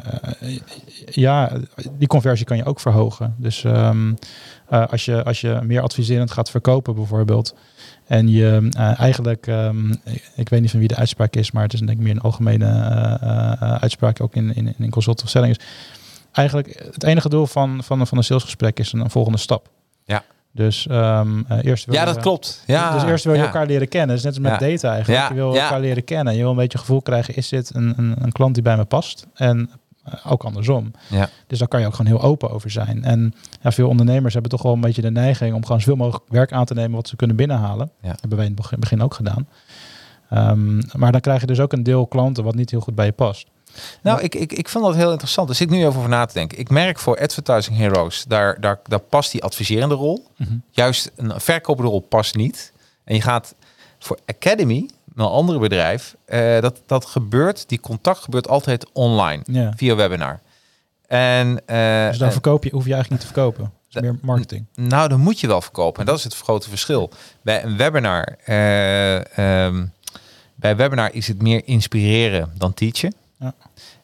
ja, die conversie kan je ook verhogen. Dus ehm, eh, als, je, als je meer adviserend gaat verkopen bijvoorbeeld, en je eh, eigenlijk, ehm, ik, ik weet niet van wie de uitspraak is, maar het is denk ik meer een algemene eh, eh, uitspraak ook in, in, in consult of selling is. Eigenlijk het enige doel van, van, van een salesgesprek is een, een volgende stap. Ja. Dus ehm, eh, eerst wil ja, je- dat klopt. Ja, dus eerst wil je ja. elkaar leren kennen. Dus net als met Ja. daten eigenlijk. Ja, Je wil ja. elkaar leren kennen. Je wil een beetje gevoel krijgen, is dit een, een, een klant die bij me past? En ook andersom. Ja. Dus daar kan je ook gewoon heel open over zijn. En ja, veel ondernemers hebben toch wel een beetje de neiging om gewoon zoveel mogelijk werk aan te nemen wat ze kunnen binnenhalen. Ja. hebben wij in het begin- ook gedaan. Ehm, maar dan krijg je dus ook een deel klanten wat niet heel goed bij je past. Nou, ik, ik, ik vond dat heel interessant. Daar zit ik nu even over na te denken. Ik merk voor Advertising Heroes, daar, daar, daar past die adviserende rol. Mhm. Juist een verkopende rol past niet. En je gaat voor Academy, een ander bedrijf, eh, dat, dat gebeurt, die contact gebeurt altijd online, Ja. via webinar. En, eh, Dus dan en- verkoop je, hoef je eigenlijk niet te verkopen. Dus meer marketing. nou, dan moet je wel verkopen. En dat is het grote verschil. Bij een webinar, eh, ehm, bij webinar is het meer inspireren dan teachen. Ja.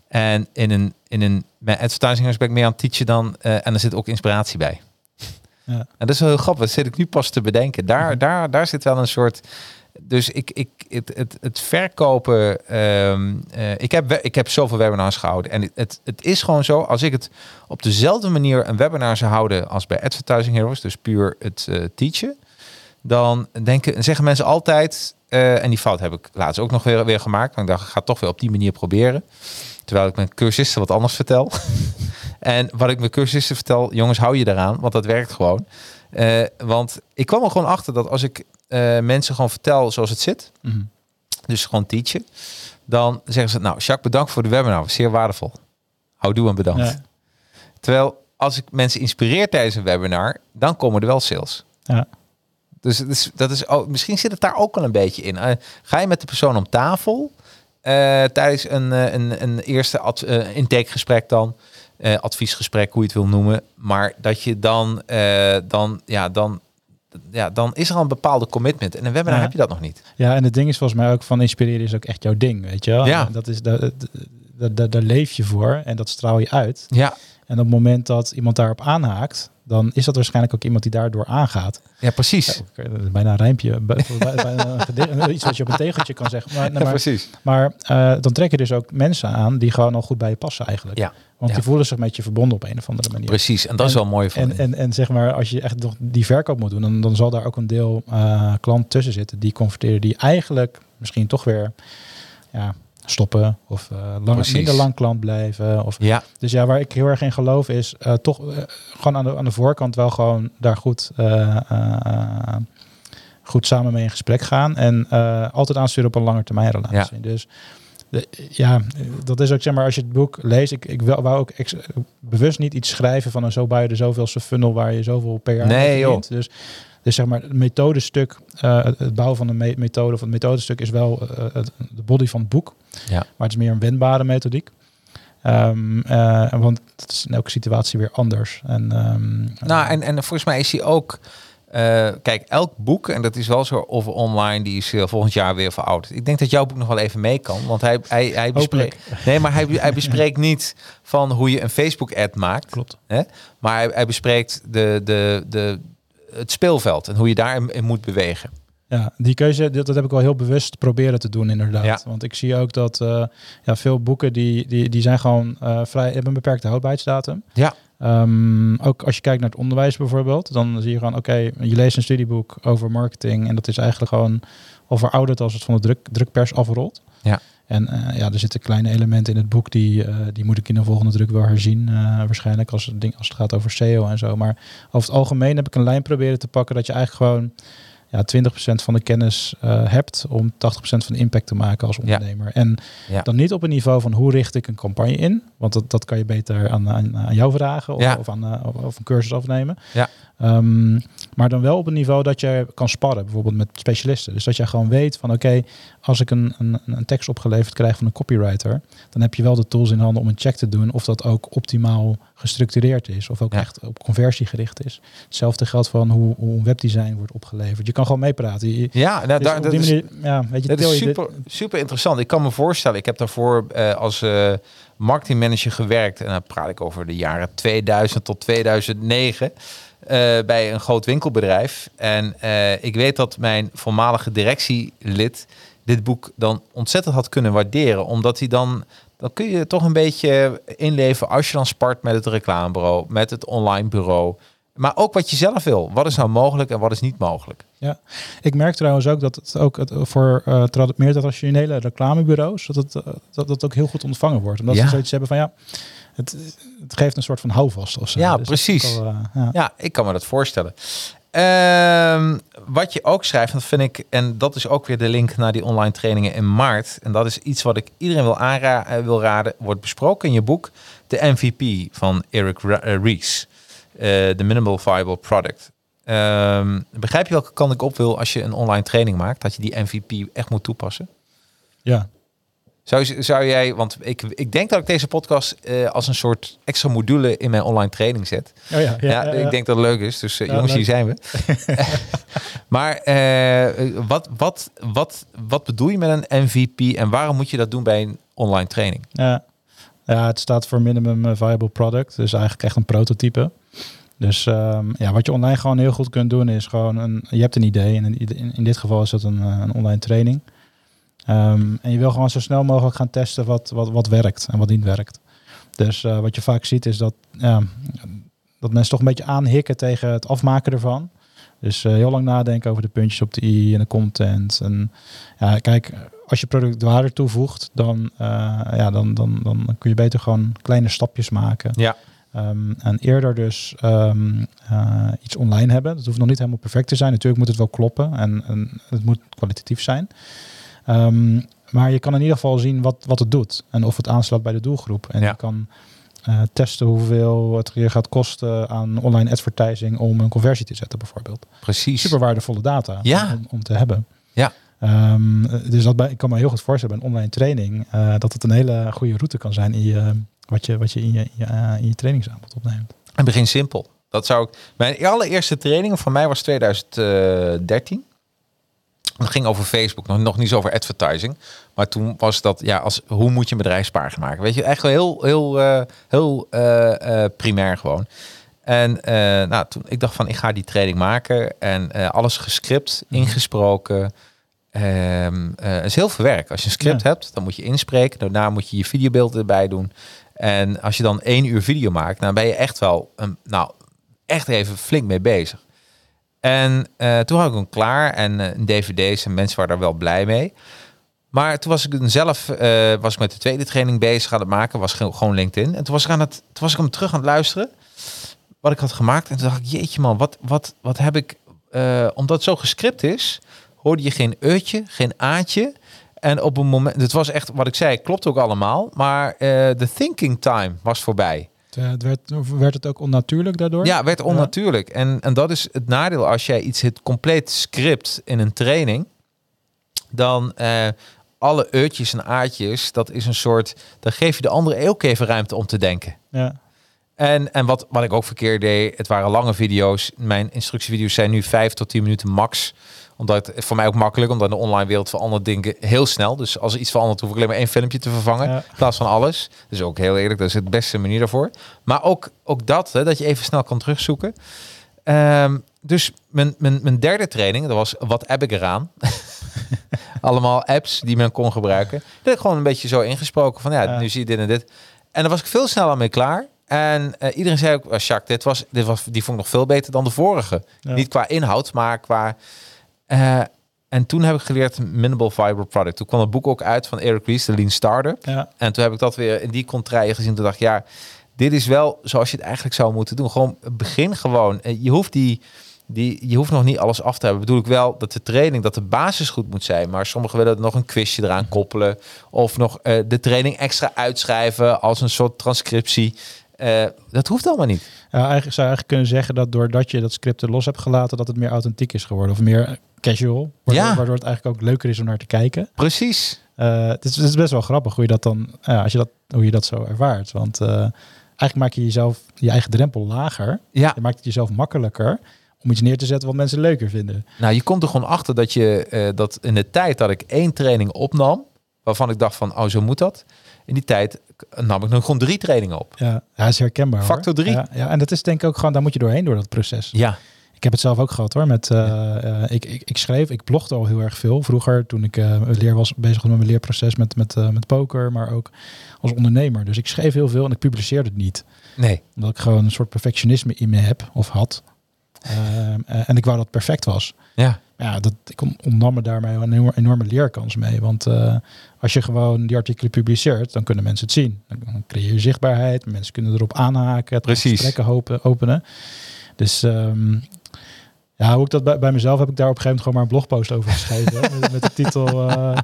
En in een, in een, bij advertising ik meer aan het teachen dan, eh, en er zit ook inspiratie bij. Ja. En dat is wel heel grappig. Dat zit ik nu pas te bedenken. Daar, Mhm. daar, daar zit wel een soort. Dus ik, ik, het, het, het verkopen. ehm, eh, ik, heb, ik heb zoveel webinars gehouden. En het, het, is gewoon zo. Als ik het op dezelfde manier een webinar zou houden als bij Advertising Heroes, dus puur het eh, teachen, dan denken, zeggen mensen altijd. eh, en die fout heb ik laatst ook nog weer, weer gemaakt. Ik dacht, ik ga het toch weer op die manier proberen. Terwijl ik mijn cursisten wat anders vertel. en wat ik mijn cursisten vertel, jongens, hou je eraan, want dat werkt gewoon. Eh, want ik kwam er gewoon achter dat als ik eh, mensen gewoon vertel zoals het zit, Mhm. dus gewoon teachen, dan zeggen ze, nou, Jacques, bedankt voor de webinar, was zeer waardevol. Houdoe en bedankt. Ja. Terwijl als ik mensen inspireer tijdens een webinar, dan komen er wel sales. Ja. Dus dat is, ook, misschien zit het daar ook wel een beetje in. Eh, ga je met de persoon om tafel tijdens een, een, een eerste intakegesprek dan, eh, adviesgesprek, hoe je het wil noemen, maar dat je dan, eh, dan, ja, dan, ja, dan is er al een bepaalde commitment. En een webinar Ja. heb je dat nog niet. Ja, en het ding is volgens mij ook van inspireren is ook echt jouw ding, weet je wel? Ja. Dat is, daar, daar, daar, daar leef je voor en dat straal je uit. Ja, En op het moment dat iemand daarop aanhaakt, dan is dat waarschijnlijk ook iemand die daardoor aangaat. Ja, precies. Ja, oké, dat is bijna een rijmpje. Bij- bijna een iets wat je op een tegeltje kan zeggen. Maar, Ja, maar, precies. maar eh, dan trek je dus ook mensen aan die gewoon al goed bij je passen eigenlijk. Ja. Want Ja. die voelen zich met je verbonden op een of andere manier. Precies. En dat is wel mooi van. En, en, en zeg maar, als je echt nog die verkoop moet doen, dan, dan zal daar ook een deel eh klant tussen zitten die converteren, die eigenlijk misschien toch weer ja, stoppen of eh lang, minder lang klant blijven. Of, ja, dus ja, waar ik heel erg in geloof is eh, toch eh, gewoon aan de, aan de voorkant wel gewoon daar goed, goed samen mee in gesprek gaan. En altijd aansturen op een lange termijn relatie. Dus de, ja, dat is ook zeg maar als je het boek leest. Ik, ik wil, wou ook ex- bewust niet iets schrijven van een zo de zoveelste funnel waar je zoveel per jaar Nee, joh. Dus, dus zeg maar het methodestuk, eh, het, bouwen van een me- methode of het methodestuk is wel eh, het, de body van het boek. Ja. Maar het is meer een wendbare methodiek. Ehm, eh, want het is in elke situatie weer anders. En, ehm, Nou, en, en volgens mij is hij ook. eh, kijk, elk boek, en dat is wel zo over online, die is eh, volgend jaar weer verouderd. Ik denk dat jouw boek nog wel even mee kan. Want hij, hij, hij bespreekt. Nee, maar hij, hij bespreekt niet van hoe je een Facebook-ad maakt. Klopt. Hè? Maar hij, hij bespreekt de, de, de, het speelveld en hoe je daarin in moet bewegen. Ja, die keuze, dat, dat heb ik wel heel bewust proberen te doen inderdaad. Ja. Want ik zie ook dat eh, ja, veel boeken die, die, die zijn gewoon eh, vrij, hebben een beperkte houdbaarheidsdatum. Ja. Ehm, ook als je kijkt naar het onderwijs bijvoorbeeld, dan zie je gewoon, oké, je leest een studieboek over marketing en dat is eigenlijk gewoon al verouderd als het van de druk, drukpers afrolt. Ja. En eh, ja, er zitten kleine elementen in het boek die, eh, die moet ik in de volgende druk wel herzien. eh, waarschijnlijk als het, ding, als het gaat over SEO en zo. Maar over het algemeen heb ik een lijn proberen te pakken dat je eigenlijk gewoon ja, 20% van de kennis hebt om 80% van de impact te maken als Ja. ondernemer. En Ja. dan niet op een niveau van hoe richt ik een campagne in. Want dat, dat kan je beter aan, aan, aan jou vragen of, Ja. of, aan, of, of een cursus afnemen. Ja. Ehm, maar dan wel op een niveau dat je kan sparren, bijvoorbeeld met specialisten. Dus dat je gewoon weet van oké, als ik een, een, een tekst opgeleverd krijg van een copywriter, dan heb je wel de tools in handen om een check te doen of dat ook optimaal gestructureerd is. Of ook Ja. echt op conversie gericht is. Hetzelfde geldt van hoe, hoe een webdesign wordt opgeleverd. Je kan gewoon meepraten. Je- Ja, nou, dus daar, dat is, ja, weet je, Dat til is je dit- super, super interessant. Ik kan me voorstellen, ik heb daarvoor eh, als eh marketingmanager gewerkt. En dan praat ik over de jaren 2000 tot 2009 eh, bij een groot winkelbedrijf. En eh, ik weet dat mijn voormalige directielid dit boek dan ontzettend had kunnen waarderen. Omdat hij dan, dan kun je toch een beetje inleven als je dan spart met het reclamebureau, met het online bureau. Maar ook wat je zelf wil. Wat is nou mogelijk en wat is niet mogelijk? Ja, ik merk trouwens ook dat het ook voor eh, trad- meer traditionele reclamebureaus, dat het, eh, dat dat ook heel goed ontvangen wordt. Omdat Ja. ze zoiets hebben van ja, het, het geeft een soort van houvast of zo. Ja, Dus precies. wel, eh, ja. Ja, ik kan me dat voorstellen. Ehm, wat je ook schrijft, dat vind ik, en dat is ook weer de link naar die online trainingen in maart. En dat is iets wat ik iedereen wil, aanra eh, wil raden, wordt besproken in je boek. De MVP van Eric Ries. Eh, De Minimal Viable Product. Ehm, begrijp je welke kant ik op wil als je een online training maakt? Dat je die MVP echt moet toepassen? ja. Zou, zou jij, want ik, ik denk dat ik deze podcast eh, als een soort extra module in mijn online training zet. Oh, ja, ja, Ja, ja, ja. ik denk dat het leuk is. Dus eh, jongens, hier zijn we. maar eh, wat, wat, wat, wat bedoel je met een MVP en waarom moet je dat doen bij een online training? Ja. ja, het staat voor Minimum Viable Product. Dus eigenlijk echt een prototype. Dus ehm, ja, wat je online gewoon heel goed kunt doen is gewoon een, je hebt een idee. En in, in, dit geval is dat een, een online training. Ehm, en je wil gewoon zo snel mogelijk gaan testen wat, wat, wat werkt en wat niet werkt. Dus eh, wat je vaak ziet is dat, dat mensen toch een beetje aanhikken tegen het afmaken ervan. Dus eh, heel lang nadenken over de puntjes op de i en de content. En ja, kijk, als je productwaarde toevoegt, dan, eh, ja, dan, dan, dan kun je beter gewoon kleine stapjes maken. Ja. Ehm, en eerder dus ehm, eh, iets online hebben. Dat hoeft nog niet helemaal perfect te zijn. Natuurlijk moet het wel kloppen en, en het moet kwalitatief zijn. Ehm, maar je kan in ieder geval zien wat, wat het doet en of het aansluit bij de doelgroep. En Ja. je kan eh, testen hoeveel het je gaat kosten aan online advertising om een conversie te zetten bijvoorbeeld. Precies. Super waardevolle data Ja. om, om te hebben. Ja. Ehm, dus dat bij, ik kan me heel goed voorstellen bij een online training eh, dat het een hele goede route kan zijn in je, wat je, wat je in je, in je, eh, in je trainingsaanbod opneemt. En begin simpel. Dat zou ik. Mijn allereerste training van mij was 2013. Het ging over Facebook, nog, nog niet zo over advertising. Maar toen was dat, ja, als, hoe moet je een bedrijfspagina maken? Weet je, echt wel heel, heel, eh, heel eh, eh, primair gewoon. En nou, toen ik dacht van, ik ga die training maken. En alles gescript, Mhm. ingesproken. Ehm, eh, het is heel veel werk. Als je een script Ja. hebt, dan moet je inspreken. Daarna moet je je videobeeld erbij doen. En als je dan één uur video maakt, dan ben je echt wel, een, nou, echt even flink mee bezig. En eh, toen had ik hem klaar en eh, dvd's en mensen waren daar wel blij mee. Maar toen was ik zelf eh, was ik met de tweede training bezig aan het maken, was ge- gewoon LinkedIn. En toen was ik aan het, toen was ik hem terug aan het luisteren, wat ik had gemaakt. En toen dacht ik, jeetje man, wat, wat, wat heb ik, omdat het zo gescript is, hoorde je geen eutje, geen aatje. En op een moment, het was echt, wat ik zei, klopt ook allemaal. Maar de thinking time was voorbij. Het, eh, het werd, werd het ook onnatuurlijk daardoor? Ja, werd onnatuurlijk. En, en dat is het nadeel als jij iets het compleet script in een training. Dan eh, alle eutjes en aatjes, dat is een soort. Dan geef je de andere ook even ruimte om te denken. Ja. En, en wat, wat ik ook verkeerd deed, het waren lange video's. Mijn instructievideo's zijn nu 5 tot 10 minuten max. Omdat het voor mij ook makkelijk, omdat in de online wereld verandert dingen heel snel. Dus als er iets verandert, hoef ik alleen maar één filmpje te vervangen. Ja. In plaats van alles. Dus ook heel eerlijk, dat is het beste manier daarvoor. Maar ook, ook dat, hè, dat je even snel kan terugzoeken. Ehm, dus mijn, mijn, mijn derde training, dat was wat heb ik eraan? Allemaal apps die men kon gebruiken. Dat heb ik gewoon een beetje zo ingesproken van ja, Ja. nu zie je dit en dit. En daar was ik veel sneller mee klaar. En eh, iedereen zei ook, Jacques, dit was, dit was, die vond ik nog veel beter dan de vorige. Ja. Niet qua inhoud, maar qua... eh, en toen heb ik geleerd Minimal Fiber Product. Toen kwam het boek ook uit van Eric Ries, de Lean Starter. Ja. En toen heb ik dat weer in die contraien gezien. Toen dacht ik, ja, dit is wel zoals je het eigenlijk zou moeten doen. Gewoon begin gewoon. Eh, Je hoeft die, die, je hoeft nog niet alles af te hebben. Bedoel ik wel dat de training, dat de basis goed moet zijn. Maar sommigen willen nog een quizje eraan koppelen. Of nog eh, de training extra uitschrijven als een soort transcriptie. Eh, dat hoeft allemaal niet. Ja, eigenlijk zou je eigenlijk kunnen zeggen dat doordat je dat script er los hebt gelaten, dat het meer authentiek is geworden. Of meer casual. Waardoor, Ja. waardoor het eigenlijk ook leuker is om naar te kijken. Precies. Eh, het, is, het is best wel grappig hoe je dat dan, ja, als je dat, hoe je dat zo ervaart. Want eh, eigenlijk maak je jezelf je eigen drempel lager. Ja, Je maakt het jezelf makkelijker om iets neer te zetten wat mensen leuker vinden. nou je komt er gewoon achter dat je dat in de tijd dat ik één training opnam, waarvan ik dacht van, oh zo moet dat. In die tijd nam ik nog gewoon drie trainingen op. Ja, is herkenbaar. Factor drie. Ja, ja, en dat is denk ik ook gewoon, daar moet je doorheen door dat proces. Ja, Ik heb het zelf ook gehad hoor. Met, eh, eh, ik, ik, ik schreef, ik blogde al heel erg veel. Vroeger toen ik eh, leer was bezig was met mijn leerproces met, met, met poker, maar ook als ondernemer. Dus ik schreef heel veel en ik publiceerde het niet. nee. Omdat ik gewoon een soort perfectionisme in me heb of had. Ehm, eh, en ik wou dat perfect was. Ja, Ja, dat, ik on- ontnam me daarmee een enorme, leerkans mee. Want eh, als je gewoon die artikelen publiceert, dan kunnen mensen het zien. Dan, creëer je zichtbaarheid, mensen kunnen erop aanhaken, het Precies. gesprekken openen. Dus ehm, ja, hoe ik dat bij, bij mezelf heb ik daar op een gegeven moment gewoon maar een blogpost over geschreven. met, met de titel eh,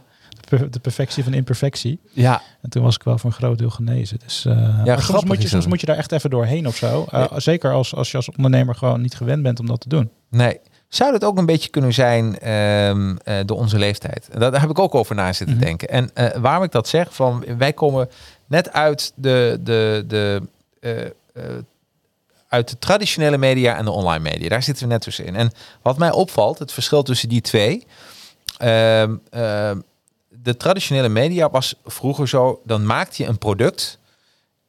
de, per- de perfectie van imperfectie. ja, En toen was ik wel voor een groot deel genezen. Dus eh, maar soms, moet je, soms dat. moet je daar echt even doorheen of zo. Eh, Zeker als, als je als ondernemer gewoon niet gewend bent om dat te doen. nee. Zou het ook een beetje kunnen zijn ehm, eh, door onze leeftijd? En Daar heb ik ook over na zitten Mhm. denken. En waarom ik dat zeg, van wij komen net uit de, de, de, uit de traditionele media en de online media. Daar zitten we net tussenin. En wat mij opvalt, het verschil tussen die twee. ehm, ehm, de traditionele media was vroeger zo, dan maakte je een product.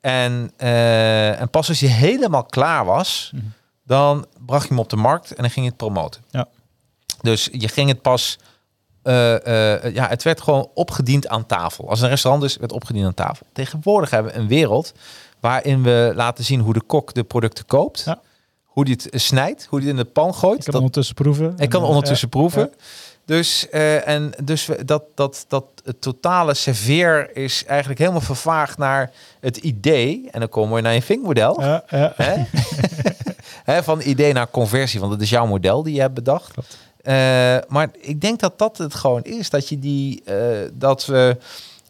En, eh, en pas als je helemaal klaar was, Mhm. dan bracht je hem op de markt en dan ging je het promoten. Ja. Dus je ging het pas, eh, eh, ja, het werd gewoon opgediend aan tafel. Als een restaurant is, werd opgediend aan tafel. Tegenwoordig hebben we een wereld waarin we laten zien hoe de kok de producten koopt, Ja. hoe die het snijdt, hoe die het in de pan gooit. Ik kan Dat- ondertussen proeven. ik kan En, ondertussen ja, proeven. Dus, eh, en dus dat, dat, dat het totale serveer is eigenlijk helemaal vervaagd naar het idee. En dan komen we naar je vinkmodel. Ja, ja. Hè? Hè, van idee naar conversie, want dat is jouw model die je hebt bedacht. Klopt. Eh, maar ik denk dat dat het gewoon is. Dat je die, eh, dat we,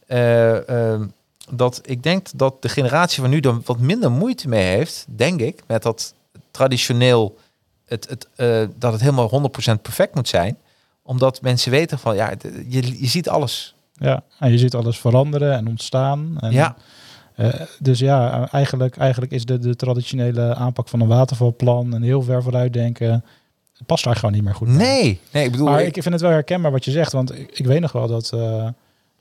eh, eh, dat ik denk dat de generatie van nu er wat minder moeite mee heeft, denk ik, met dat traditioneel, het, het, dat het helemaal 100% perfect moet zijn. Omdat mensen weten van, ja, je, je ziet alles. Ja, en je ziet alles veranderen en ontstaan. En, Ja. eh, dus ja, eigenlijk, eigenlijk is de, de traditionele aanpak van een watervalplan en heel ver vooruit denken, past daar gewoon niet meer goed. Nee, nee, ik bedoel, Maar ik- vind het wel herkenbaar wat je zegt, want ik, ik weet nog wel dat eh,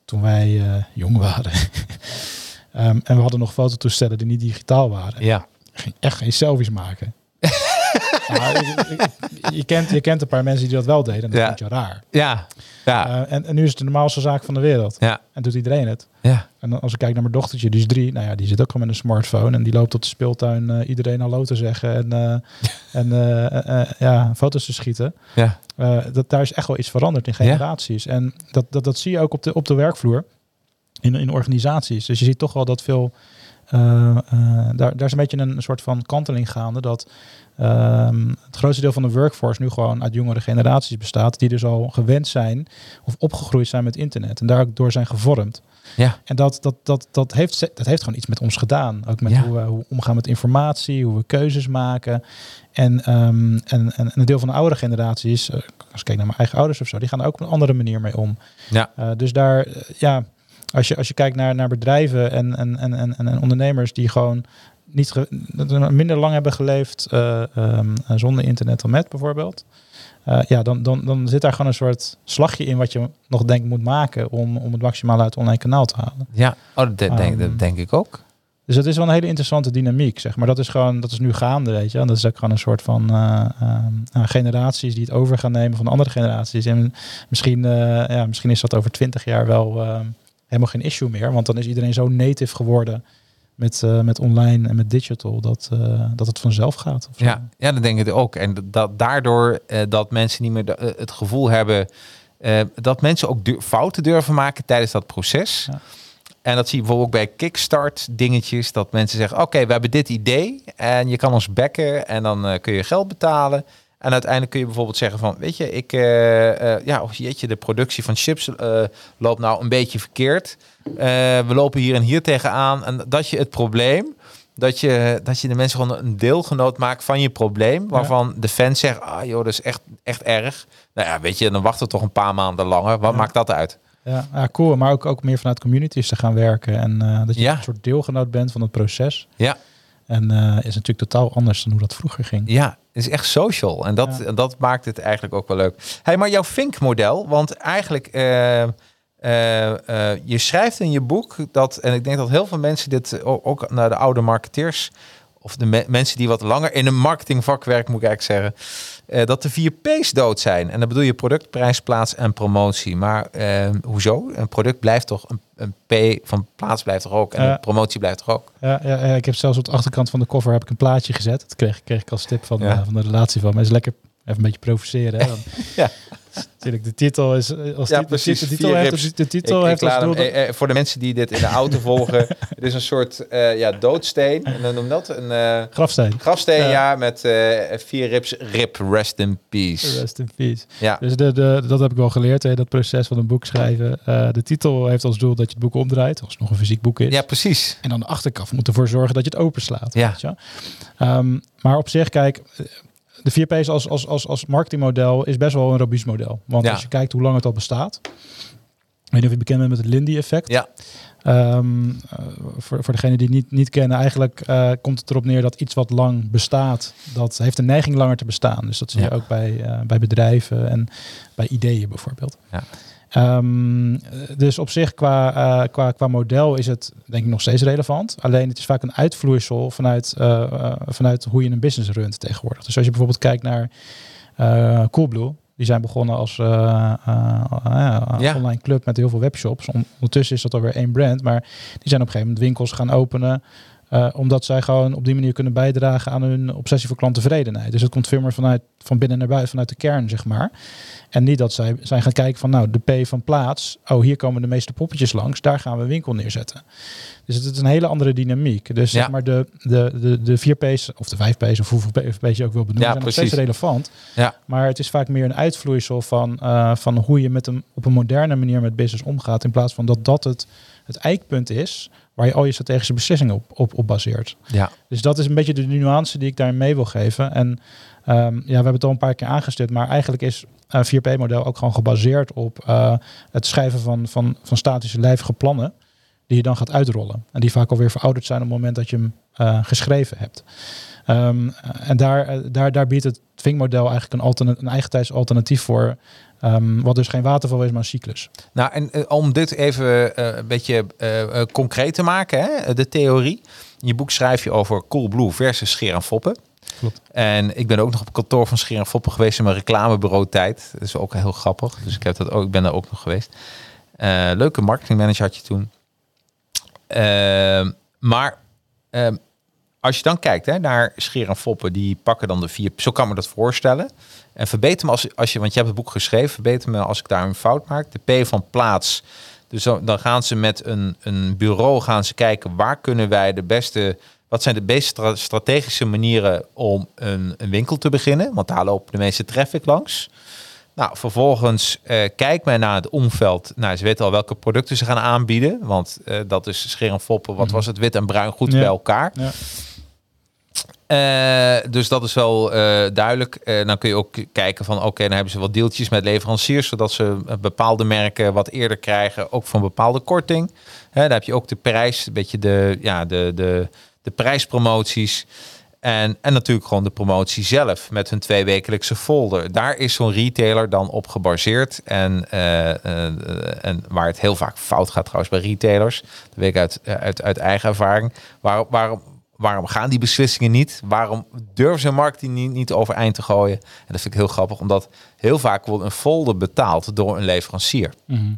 toen wij eh, jong waren ehm, en we hadden nog fototoestellen die niet digitaal waren. ja, ging echt geen selfies maken. Je, kent, je kent een paar mensen die dat wel deden. En dat Ja. vind je raar. Ja, ja, Eh, en, en nu is het de normaalste zaak van de wereld. ja, En doet iedereen het. ja. En dan als ik kijk naar mijn dochtertje, die is drie. Nou ja, die zit ook gewoon met een smartphone. En die loopt op de speeltuin eh, iedereen hallo te zeggen. En, eh, en ja, foto's te schieten. ja. Dat, daar is echt wel iets veranderd in generaties. En dat, dat, dat zie je ook op de, op de werkvloer. In, in organisaties. Dus je ziet toch wel dat veel... daar, daar is een beetje een soort van kanteling gaande. Dat ehm, het grootste deel van de workforce nu gewoon uit jongere generaties bestaat. Die dus al gewend zijn of opgegroeid zijn met internet. En daar ook door zijn gevormd. Ja. En dat, dat, dat, dat, heeft, dat heeft gewoon iets met ons gedaan. Ook met Ja. hoe, we, hoe we omgaan met informatie, hoe we keuzes maken. En, ehm, en, en, en een deel van de oudere generaties, eh, als ik kijk naar mijn eigen ouders of zo, die gaan er ook op een andere manier mee om. Ja. Eh, dus daar, eh, ja, als je, als je kijkt naar, naar bedrijven en, en, en, en, en ondernemers die gewoon niet dat we minder lang hebben geleefd eh, ehm, zonder internet dan met bijvoorbeeld. Eh, ja, dan, dan, dan zit daar gewoon een soort slagje in wat je nog denk moet maken om, om het maximaal uit het online kanaal te halen. ja. Oh, dat, denk, Ehm, dat denk ik ook. Dus dat is wel een hele interessante dynamiek, zeg maar. Dat is gewoon, dat is nu gaande, weet je. En dat is ook gewoon een soort van eh, ehm, nou, generaties die het over gaan nemen van de andere generaties. En misschien, eh, ja, misschien is dat over twintig jaar wel helemaal geen issue meer. Want dan is iedereen zo native geworden met, eh, met online en met digital dat, eh, dat het vanzelf gaat. of. Ja, ja, dat denk ik ook. En dat daardoor eh, dat mensen niet meer de- het gevoel hebben dat mensen ook du- fouten durven maken tijdens dat proces. Ja. En dat zie je bijvoorbeeld ook bij kickstart dingetjes. Dat mensen zeggen, oké, we hebben dit idee en je kan ons backen en dan kun je geld betalen. En uiteindelijk kun je bijvoorbeeld zeggen van, weet je, ik, ja, of jeetje, de productie van chips loopt nou een beetje verkeerd. Eh, we lopen hier en hier tegenaan. En dat je het probleem, dat je, dat je de mensen gewoon een deelgenoot maakt van je probleem. Waarvan de fans zeggen, ah joh, dat is echt, echt erg. Nou ja, weet je, dan wachten we toch een paar maanden langer. Wat Ja. maakt dat uit? Ja, ja, cool. Maar ook, ook meer vanuit communities te gaan werken. En eh, dat je een soort deelgenoot bent van het proces. Ja. En eh, is natuurlijk totaal anders dan hoe dat vroeger ging. Ja, het is echt social. En dat, en dat maakt het eigenlijk ook wel leuk. Hey, maar jouw Fink-model, want eigenlijk, eh, eh, je schrijft in je boek dat, en ik denk dat heel veel mensen dit ook naar de oude marketeers, of de me- mensen die wat langer in een marketingvak moet ik eigenlijk zeggen, eh, dat de vier P's dood zijn. En dan bedoel je product, prijs, plaats en promotie. Maar hoezo? Een product blijft toch, een, een P van plaats blijft toch ook, en Ja. promotie blijft toch ook? Ja, ja, ja, ik heb zelfs op de achterkant van de koffer heb ik een plaatje gezet. Dat kreeg, kreeg ik als tip van, van de relatie van me. is lekker even een beetje provoceren. Hè? Dan- Ja. Natuurlijk, de titel is... eh, Als Ja, precies. de titel heeft, rips. de, titel ik, heeft ik als hem, eh, eh, voor de mensen die dit in de auto volgen, het is een soort eh, ja, doodsteen. En dan noem dat een grafsteen. grafsteen, Ja. ja, met vier rips. Rip, rest in peace. Rest in peace. Ja, Dus de, de, dat heb ik wel geleerd, hè, dat proces van een boek schrijven. De titel heeft als doel dat je het boek omdraait, als het nog een fysiek boek is. ja precies. En dan de achterkant moet ervoor zorgen dat je het openslaat. Ja. Weet je? Ehm, maar op zich, kijk, de 4P's als, als, als, als marketingmodel is best wel een robuust model. Want Ja. als je kijkt hoe lang het al bestaat. Ik weet niet of je bekend bent met het Lindy-effect. Ja, Ehm, eh, voor, voor degenen die het niet, niet kennen, eigenlijk eh, komt het erop neer dat iets wat lang bestaat, dat heeft een neiging langer te bestaan. Dus dat zie je Ja. ook bij, eh, bij bedrijven en bij ideeën bijvoorbeeld. Ja. Ehm, eh, dus op zich qua, eh, qua, qua model is het denk ik nog steeds relevant. Alleen het is vaak een uitvloeisel vanuit, eh, eh, vanuit hoe je een business runt tegenwoordig. Dus als je bijvoorbeeld kijkt naar Coolblue, die zijn begonnen als Ja. online club met heel veel webshops. On- Ondertussen is dat alweer één brand, maar die zijn op een gegeven moment winkels gaan openen. Eh, omdat zij gewoon op die manier kunnen bijdragen aan hun obsessie voor klanttevredenheid. Dus het komt veel meer vanuit van binnen naar buiten, vanuit de kern, zeg maar. En niet dat zij zijn gaan kijken van nou, de P van plaats. Oh, hier komen de meeste poppetjes langs. Daar gaan we een winkel neerzetten. Dus het is een hele andere dynamiek. Dus Ja. zeg maar de, de, de, de 4 P's of de 5 P's of hoeveel P's je ook wil benoemen, Ja, zijn nog steeds relevant. Ja. Maar het is vaak meer een uitvloeisel van, eh, van hoe je met een, op een moderne manier met business omgaat. In plaats van dat dat het, het eikpunt is waar je al je strategische beslissingen op, op, op baseert. ja, Dus dat is een beetje de nuance die ik daarin mee wil geven. En ehm, ja, we hebben het al een paar keer aangestipt, maar eigenlijk is een 4P-model ook gewoon gebaseerd op eh, het schrijven van, van, van statische lijvige plannen, die je dan gaat uitrollen. En die vaak alweer verouderd zijn op het moment dat je hem eh, geschreven hebt. Ehm, en daar, eh, daar, daar biedt het Vink-model eigenlijk een, alterna- een eigentijds alternatief voor, ehm, wat dus geen waterval is, maar een cyclus. Nou, en eh, om dit even eh, een beetje eh, concreet te maken, hè, de theorie. in je boek schrijf je over Coolblue versus Scheer en Foppen. Klopt. En ik ben ook nog op kantoor van Scheer en Foppen geweest in mijn reclamebureau tijd. Dat is ook heel grappig. Dus ik, heb dat ook, ik ben daar ook nog geweest. Leuke marketingmanager had je toen. Ehm, maar ehm, als je dan kijkt hè, naar Scheer en Foppen, die pakken dan de vier. Zo kan me dat voorstellen. En verbeter me als, als je, want je hebt het boek geschreven, verbeter me als ik daar een fout maak. De P van plaats. Dus dan gaan ze met een, een bureau gaan ze kijken waar kunnen wij de beste. Wat zijn de stra- strategische manieren om een, een winkel te beginnen? Want daar lopen de meeste traffic langs. Nou, vervolgens eh kijkt men naar het omveld. Nou, ze weten al welke producten ze gaan aanbieden. Want eh, dat is scheer en foppen. Wat was het? Wit en bruin goed Ja. bij elkaar. Ja. Eh, dus dat is wel eh, duidelijk. Eh, dan kun je ook kijken van oké, dan hebben ze wat deeltjes met leveranciers, zodat ze bepaalde merken wat eerder krijgen, ook van bepaalde korting. Hè, heb je ook de prijs, een beetje de, ja, de, de, de prijspromoties. En, en natuurlijk gewoon de promotie zelf met hun tweewekelijkse folder. Daar is zo'n retailer dan op gebaseerd. En, en waar het heel vaak fout gaat trouwens bij retailers. Dat weet ik uit, uit, uit eigen ervaring. Waar, waarom, gaan die beslissingen niet? Waarom durven ze marketing niet, niet overeind te gooien? En dat vind ik heel grappig, omdat heel vaak wordt een folder betaald door een leverancier. Mhm.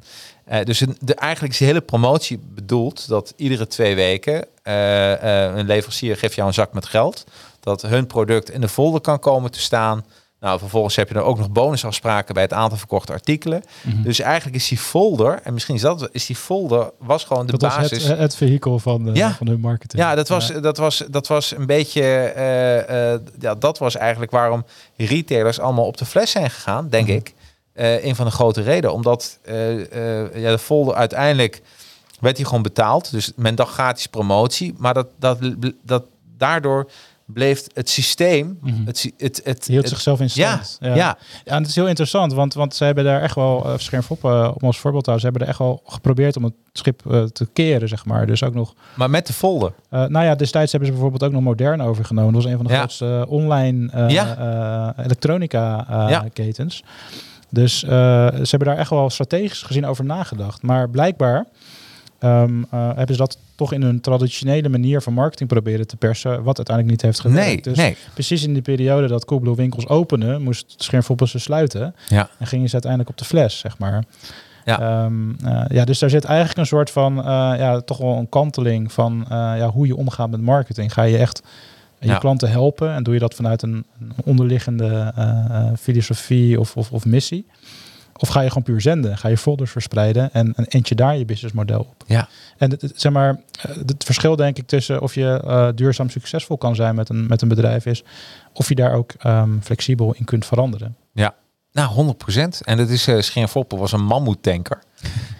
Eh, dus een, de, eigenlijk is de hele promotie bedoeld dat iedere twee weken eh, eh, een leverancier geeft jou een zak met geld. Dat hun product in de folder kan komen te staan. Nou, vervolgens heb je er ook nog bonusafspraken bij het aantal verkochte artikelen. Mhm. Dus eigenlijk is die folder, en misschien is dat is die folder, was gewoon de Dat was basis. het, het vehikel van, Ja. van hun marketing. Ja, dat was, Dat, was, dat was een beetje. eh, eh, ja, dat was eigenlijk waarom retailers allemaal op de fles zijn gegaan, denk Mhm. ik. Eh, een van de grote redenen. Omdat eh, eh, ja, de folder uiteindelijk werd hij gewoon betaald. Dus men dacht gratis promotie. Maar dat, dat, dat, daardoor bleef het systeem. Mhm. Het, het, het, Het hield het- zichzelf in ja, stand. ja. Ja, en het is heel interessant, want, want ze hebben daar echt wel, uh, Schermfop, uh, om als voorbeeld te houden, ze hebben er echt wel geprobeerd om het schip uh, te keren, zeg maar. Dus ook nog... Maar met de folder. Uh, nou ja, destijds hebben ze bijvoorbeeld ook nog Modern overgenomen. Dat was een van de Ja. grootste online elektronica ketens. Dus ze hebben daar echt wel strategisch gezien over nagedacht. Maar blijkbaar um, uh, hebben ze dat toch in hun traditionele manier van marketing proberen te persen, wat uiteindelijk niet heeft gewerkt. Nee, dus nee. precies in die periode dat Coolblue winkels openen, moest Schermfoppen ze sluiten. Ja. En gingen ze uiteindelijk op de fles, zeg maar. Ja. Um, uh, ja, dus daar zit eigenlijk een soort van, uh, ja, toch wel een kanteling van ja, hoe je omgaat met marketing. Ga je echt je Ja. klanten helpen en doe je dat vanuit een, onderliggende filosofie of, of, of missie? Of ga je gewoon puur zenden? Ga je folders verspreiden en, en end je daar je businessmodel op? Ja. En het, zeg maar, eh, het verschil denk ik tussen of je uh, duurzaam succesvol kan zijn met een, met een bedrijf is, of je daar ook um, flexibel in kunt veranderen. Ja, nou 100% En dat is uh, Schermfoppen was een mammoetanker.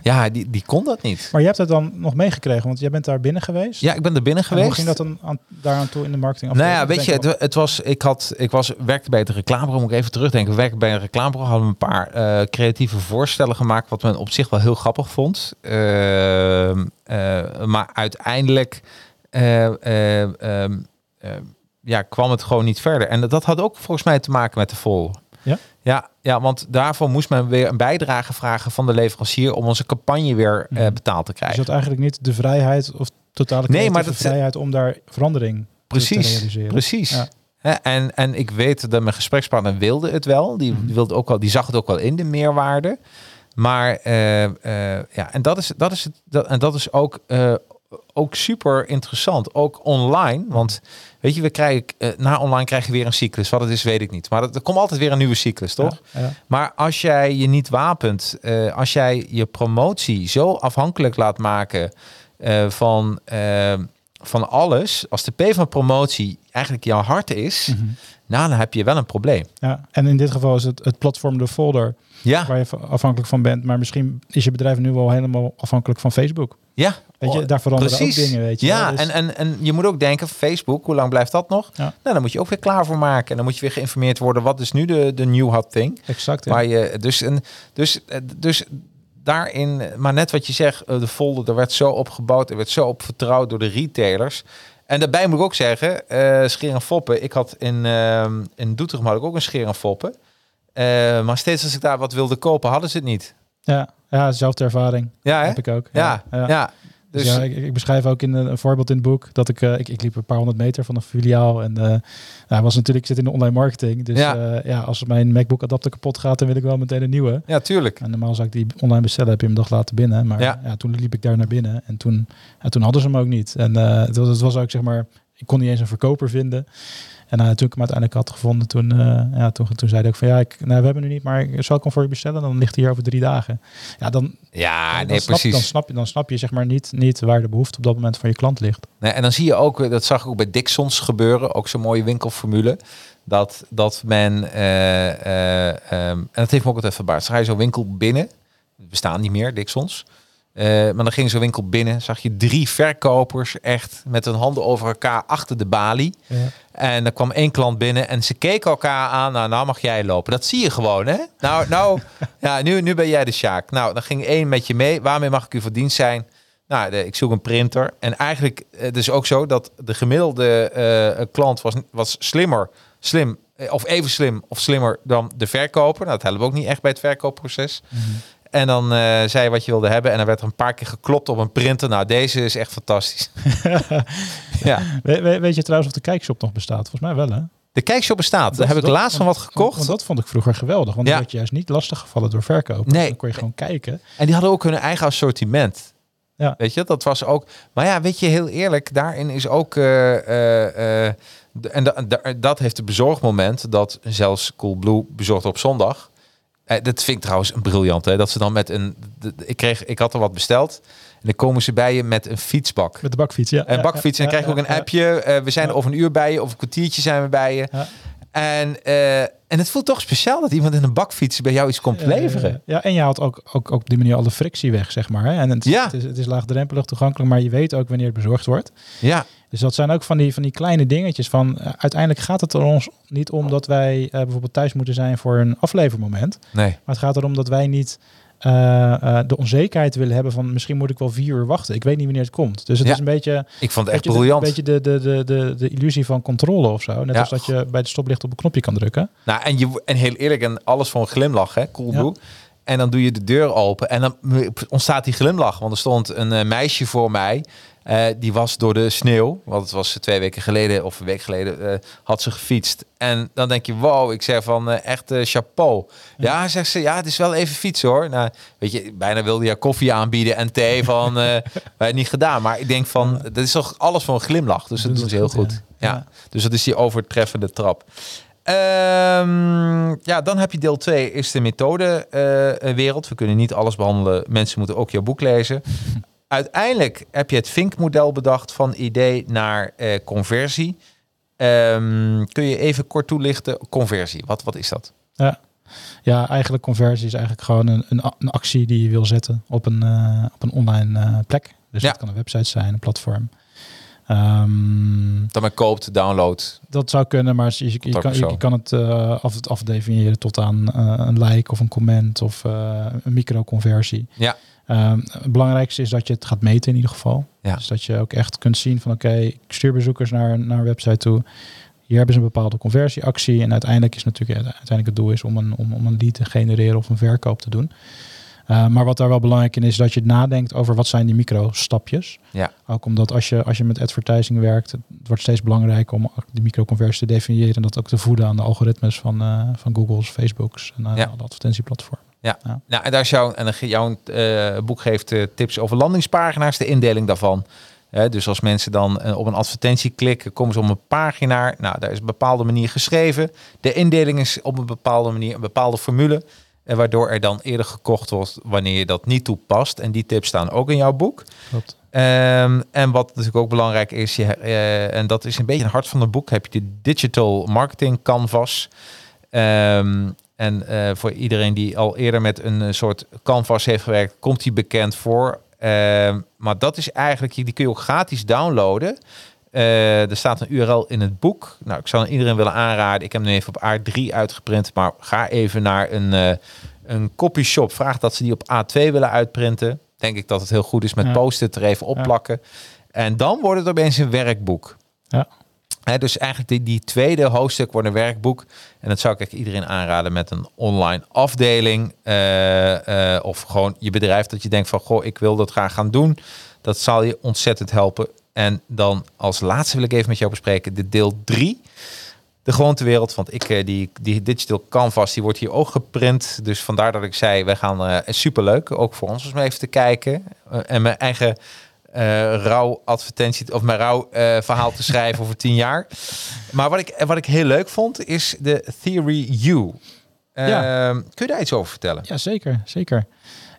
Ja, die, die kon dat niet. Maar je hebt het dan nog meegekregen, want jij bent daar binnen geweest. Ja, ik ben er binnen En geweest. hoe ging dat dan aan, daaraan toe in de marketing? Nou ja, weet je, het, het, was, ik had, ik was, werkte bij het reclamebureau, moet ik even terugdenken. We werkten bij een reclamebureau, hadden we een paar uh, creatieve voorstellen gemaakt, wat men op zich wel heel grappig vond. Uh, uh, maar uiteindelijk ehm, ja, kwam het gewoon niet verder. En dat had ook volgens mij te maken met de vol. Ja? Ja, ja, want daarvoor moest men weer een bijdrage vragen van de leverancier om onze campagne weer uh, betaald te krijgen. Dus had eigenlijk niet de vrijheid of totale nee, maar dat, vrijheid om daar verandering precies, te realiseren. Precies. Ja. En, en ik weet dat mijn gesprekspartner wilde het wel. Die, die, wilde ook wel, die zag het ook wel in de meerwaarde. Maar uh, uh, ja, en dat is, dat is, het, dat, en dat is ook, ook super interessant. Ook online. Want weet je, we krijgen, na online krijg je weer een cyclus. Wat het is, weet ik niet. Maar er komt altijd weer een nieuwe cyclus, toch? Ja, ja. Maar als jij je niet wapent, uh, als jij je promotie zo afhankelijk laat maken uh, van, van alles, als de P van promotie eigenlijk jouw hart is, Mhm. nou, dan heb je wel een probleem. Ja, en in dit geval is het het platform de folder Ja, waar je afhankelijk van bent. Maar misschien is je bedrijf nu wel helemaal afhankelijk van Facebook. ja. Weet je, daar veranderen Precies. ook dingen, weet je. Ja. Dus- en, en, en je moet ook denken, Facebook, hoe lang blijft dat nog? Ja. Nou, dan moet je ook weer klaar voor maken. En dan moet je weer geïnformeerd worden, wat is nu de, de new hot thing? exact. ja. Waar je, dus, en, dus, eh, dus daarin, maar net wat je zegt, eh, de folder, er werd zo opgebouwd, er werd zo op vertrouwd door de retailers. En daarbij moet ik ook zeggen, eh scheer en foppen. Ik had in, uh, in Doetinchem had ik ook een scheer en foppen. Uh, maar steeds als ik daar wat wilde kopen, hadden ze het niet. Ja, ja dezelfde ervaring Ja, hè? heb ik ook. Ja, ja. ja. Dus ja, ik, ik beschrijf ook in een, een voorbeeld in het boek dat ik, eh, ik, ik liep een paar honderd meter van een filiaal en eh nou, hij was natuurlijk ik zit in de online marketing, dus Ja. ja, als mijn MacBook adapter kapot gaat, dan wil ik wel meteen een nieuwe. ja, tuurlijk. En normaal zou ik die online bestellen, heb je hem dag laten binnen, maar Ja. ja. toen liep ik daar naar binnen en toen, ja, toen hadden ze hem ook niet. En eh, het, was, het was ook zeg maar, ik kon niet eens een verkoper vinden. En uh, toen ik hem uiteindelijk had gevonden, toen, uh, ja, toen, toen zei hij ook van ja, ik, nou, we hebben nu niet, maar ik zal ik hem voor je bestellen? Dan ligt hij hier over drie dagen. Ja, dan, Ja, dan, nee, snap, precies. dan, snap je, dan snap je zeg maar niet, niet waar de behoefte op dat moment van je klant ligt. Nee, en dan zie je ook, eh, dat zag ik ook bij Dixons gebeuren, ook zo'n mooie winkelformule. Dat, dat men, eh, eh, ehm, en dat heeft me ook altijd verbaasd. Ga je zo'n winkel binnen, bestaan niet meer, Dixons. Eh, maar dan ging zo'n winkel binnen, zag je drie verkopers echt met hun handen over elkaar achter de balie. Ja. En er kwam één klant binnen en ze keken elkaar aan. Nou, nou mag jij lopen. Dat zie je gewoon, hè? Nou, nou ja, nu, nu ben jij de Sjaak. Nou, dan ging één met je mee. Waarmee mag ik u voor dienst zijn? Nou, de, ik zoek een printer. En eigenlijk, het is ook zo dat de gemiddelde eh, klant was, was slimmer, slim, eh, of even slim of slimmer dan de verkoper. Nou, dat helpt ook niet echt bij het verkoopproces. Mhm. En dan eh, zei je wat je wilde hebben. En dan werd er een paar keer geklopt op een printer. Nou, deze is echt fantastisch. ja. We, we- weet je trouwens of de kijkshop nog bestaat? Volgens mij wel, hè? De kijkshop bestaat. Daar heb ik dat- laatst van wat gekocht. Want dat vond ik vroeger geweldig. Want Ja. werd je juist niet lastig gevallen door verkopen. Nee. Dan kon je gewoon kijken. En die hadden ook hun eigen assortiment. Ja. Weet je, dat was ook. Maar ja, weet je, heel eerlijk, daarin is ook. eh, eh, en da- da- dat heeft het bezorgmoment dat zelfs Coolblue bezorgd op zondag. Eh, dat vind ik trouwens een briljant. Hè? Dat ze dan met een. ik, kreeg, ik had er wat besteld. En dan komen ze bij je met een fietsbak. Met de bakfiets, ja. Een bakfiets. En dan krijg je ook een appje. eh, we zijn er over een uur bij je. Of een kwartiertje zijn we bij je. Ja. En, eh, en het voelt toch speciaal dat iemand in een bakfiets bij jou iets komt Ja, leveren. Ja, ja, en je haalt ook, ook, ook op die manier alle frictie weg, zeg maar. Hè? En het, Ja. het, is, het is laagdrempelig toegankelijk, maar je weet ook wanneer het bezorgd wordt. Ja, Dus dat zijn ook van die, van die kleine dingetjes van... eh, uiteindelijk gaat het er ons niet om dat wij eh, bijvoorbeeld thuis moeten zijn voor een aflevermoment. nee. Maar het gaat erom dat wij niet eh, eh, de onzekerheid willen hebben van... misschien moet ik wel vier uur wachten. Ik weet niet wanneer het komt. Dus het Ja. is een beetje... Ik vond het echt briljant. Een beetje de, de, de, de, de illusie van controle of zo. Net Ja. als dat je bij de stoplicht op een knopje kan drukken. Nou, en, je, en heel eerlijk, en alles voor een glimlach, hè, Coolblue. En dan doe je de deur open en dan ontstaat die glimlach. Want er stond een eh, meisje voor mij. Eh, die was door de sneeuw, want het was twee weken geleden of een week geleden, eh, had ze gefietst. En dan denk je, wow, ik zeg van eh, echt chapeau. Ja. zegt ze, ja, het is wel even fietsen hoor. Nou, weet je, bijna wilde je koffie aanbieden en thee van, wij niet gedaan. Maar ik denk van, dat is toch alles voor een glimlach. Dus dat Doen doen ze heel goed, goed. ja. Dus dat is die overtreffende trap. Ehm, ja, dan heb je deel 2, is de methodewereld. We kunnen niet alles behandelen. Mensen moeten ook jouw boek lezen. Uiteindelijk heb je het Vink-model bedacht van idee naar eh, conversie. Ehm, kun je even kort toelichten? Conversie, wat, wat is dat? Ja. ja, eigenlijk conversie is eigenlijk gewoon een, een, actie die je wil zetten op een, eh, op een online eh, plek. Dus Ja. dat kan een website zijn, een platform. Ehm, Dat men koopt, downloadt. dat zou kunnen, maar je, je, ook kan, je kan het eh, af, afdefiniëren tot aan eh, een like of een comment of eh, een microconversie. Ja. Ehm, het belangrijkste is dat je het gaat meten in ieder geval. Ja. Dus dat je ook echt kunt zien van oké, ik stuur bezoekers naar, naar een website toe. Hier hebben ze een bepaalde conversieactie. En uiteindelijk is natuurlijk uiteindelijk het doel is om een, om, om een lead te genereren of een verkoop te doen. Uh, maar wat daar wel belangrijk in is dat je nadenkt over wat zijn die micro-stapjes. Ja. Ook omdat als je, als je met advertising werkt, het wordt steeds belangrijker om die microconversie te definiëren en dat ook te voeden aan de algoritmes van, uh, van Google's, Facebook's en uh, Ja. alle advertentieplatformen. Ja. Nou, en daar is jouw, en jouw eh, boek geeft eh, tips over landingspagina's, de indeling daarvan. Dus als mensen dan eh, op een advertentie klikken, komen ze op een pagina. Nou, daar is een bepaalde manier geschreven. De indeling is op een bepaalde manier, een bepaalde formule. En waardoor er dan eerder gekocht wordt wanneer je dat niet toepast. En die tips staan ook in jouw boek. Klopt. Ehm, en wat natuurlijk ook belangrijk is, je, eh, en dat is een beetje het hart van het boek, heb je de Digital Marketing Canvas. Ehm, en eh, voor iedereen die al eerder met een eh, soort canvas heeft gewerkt, komt die bekend voor. Ehm, maar dat is eigenlijk, die kun je ook gratis downloaden. Eh, er staat een URL in het boek. Nou, ik zou iedereen willen aanraden. Ik heb hem nu even op A3 uitgeprint, maar ga even naar een, eh een copyshop. Vraag dat ze die op A2 willen uitprinten. Denk ik dat het heel goed is met Ja. post-it er even opplakken. En dan wordt het opeens een werkboek. Ja. Dus eigenlijk die, die tweede hoofdstuk wordt een werkboek. En dat zou ik echt iedereen aanraden met een online afdeling. eh, of gewoon je bedrijf dat je denkt van, goh, ik wil dat graag gaan doen. Dat zal je ontzettend helpen. En dan als laatste wil ik even met jou bespreken de deel 3. De gewoontewereld, want ik, eh, die, die digital canvas, die wordt hier ook geprint. Dus vandaar dat ik zei, wij gaan uh, superleuk, ook voor ons om even te kijken. Uh, en mijn eigen uh, rouw advertentie of mijn rouw uh, verhaal te schrijven over tien jaar. Maar wat ik, wat ik heel leuk vond, is de Theory U. Ja. kun je daar iets over vertellen? Ja, zeker, zeker.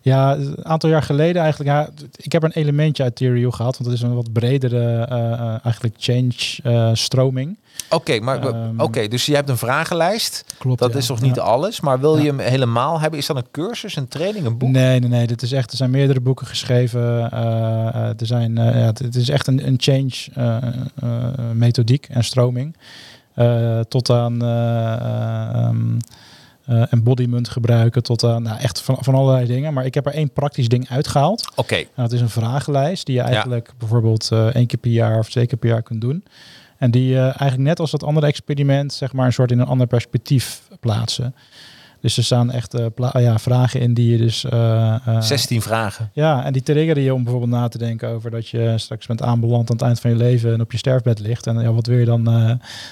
Ja, een aantal jaar geleden eigenlijk. Ja, ik heb een elementje uit Theory gehad, want het is een wat bredere uh, eigenlijk change stroming. Oké, okay, maar um, oké, okay, dus je hebt een vragenlijst. Klopt. Dat ja. is toch niet ja. alles, maar wil je hem helemaal hebben? Is dat een cursus, een training, een boek? Nee, nee, nee. Dit is echt. Er zijn meerdere boeken geschreven. Uh, er zijn. Ja, het is echt een, een change uh, methodiek en stroming. tot aan. Um, uh, embodiment gebruiken tot aan nou, echt van, van allerlei dingen. Maar ik heb er één praktisch ding uitgehaald. Oké. Okay. Nou, het is een vragenlijst die je eigenlijk ja. bijvoorbeeld uh, één keer per jaar of twee keer per jaar kunt doen. En die eigenlijk net als dat andere experiment, zeg maar, een soort in een ander perspectief plaatsen. Dus er staan echt uh, ja, vragen in die je dus... Uh, 16 vragen. Ja, en die triggeren je om bijvoorbeeld na te denken over dat je straks bent aanbeland aan het eind van je leven en op je sterfbed ligt. En ja, wat wil je dan,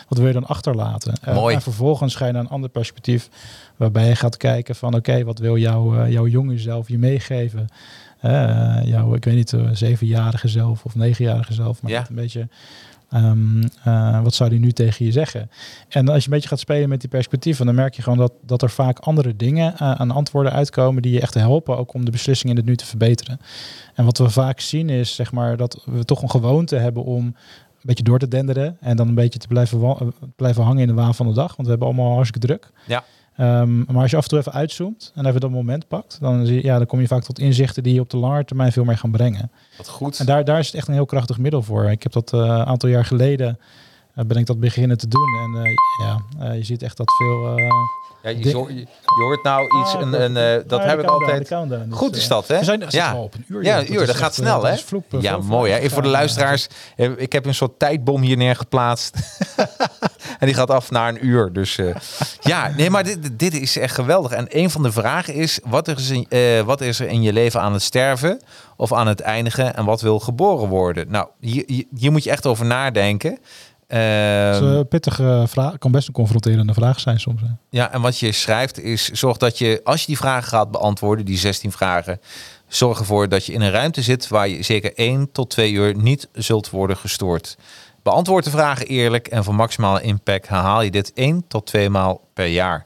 wat wil je dan achterlaten? Mooi. en vervolgens ga je naar een ander perspectief waarbij je gaat kijken van oké, okay, wat wil jouw, jouw jonge zelf je meegeven? jouw, ik weet niet, zevenjarige zelf of negenjarige zelf. Maar ja. een beetje... Um, uh, wat zou die nu tegen je zeggen? En als je een beetje gaat spelen met die perspectieven, dan merk je gewoon dat, dat er vaak andere dingen uh, aan antwoorden uitkomen die je echt helpen, ook om de beslissing in het nu te verbeteren. En wat we vaak zien is, zeg maar, dat we toch een gewoonte hebben om een beetje door te denderen en dan een beetje te blijven, blijven hangen in de waan van de dag, want we hebben allemaal hartstikke druk. Ja. Um, maar als je af en toe even uitzoomt en even dat moment pakt, dan, zie je, ja, dan kom je vaak tot inzichten die je op de lange termijn veel meer gaan brengen. Wat goed. En daar, daar is het echt een heel krachtig middel voor. Ik heb dat een uh, aantal jaar geleden uh, ben ik dat beginnen te doen. En uh, ja, je ziet echt dat veel. Ja, je, hoort nou iets, ah, een, een, dat heb ik altijd. Countdown, dus, goed is dat, hè? We zijn ja. op een uur. Ja, een uur. Dat, gaat snel, hè? Ja, mooi, hè? Voor de luisteraars, ik heb een soort tijdbom hier neergeplaatst. en die gaat af na een uur. Dus uh, ja, nee, maar dit, dit is echt geweldig. En een van de vragen is: wat is, in, uh, wat is er in je leven aan het sterven of aan het eindigen en wat wil geboren worden? Nou, hier, hier moet je echt over nadenken. Dat is een pittige vraag. kan best een confronterende vraag zijn soms. Hè? Ja, en wat je schrijft is: zorg dat je, als je die vragen gaat beantwoorden, die 16 vragen, zorg ervoor dat je in een ruimte zit waar je zeker 1 tot 2 uur niet zult worden gestoord. Beantwoord de vragen eerlijk en voor maximale impact herhaal je dit één tot twee maal per jaar.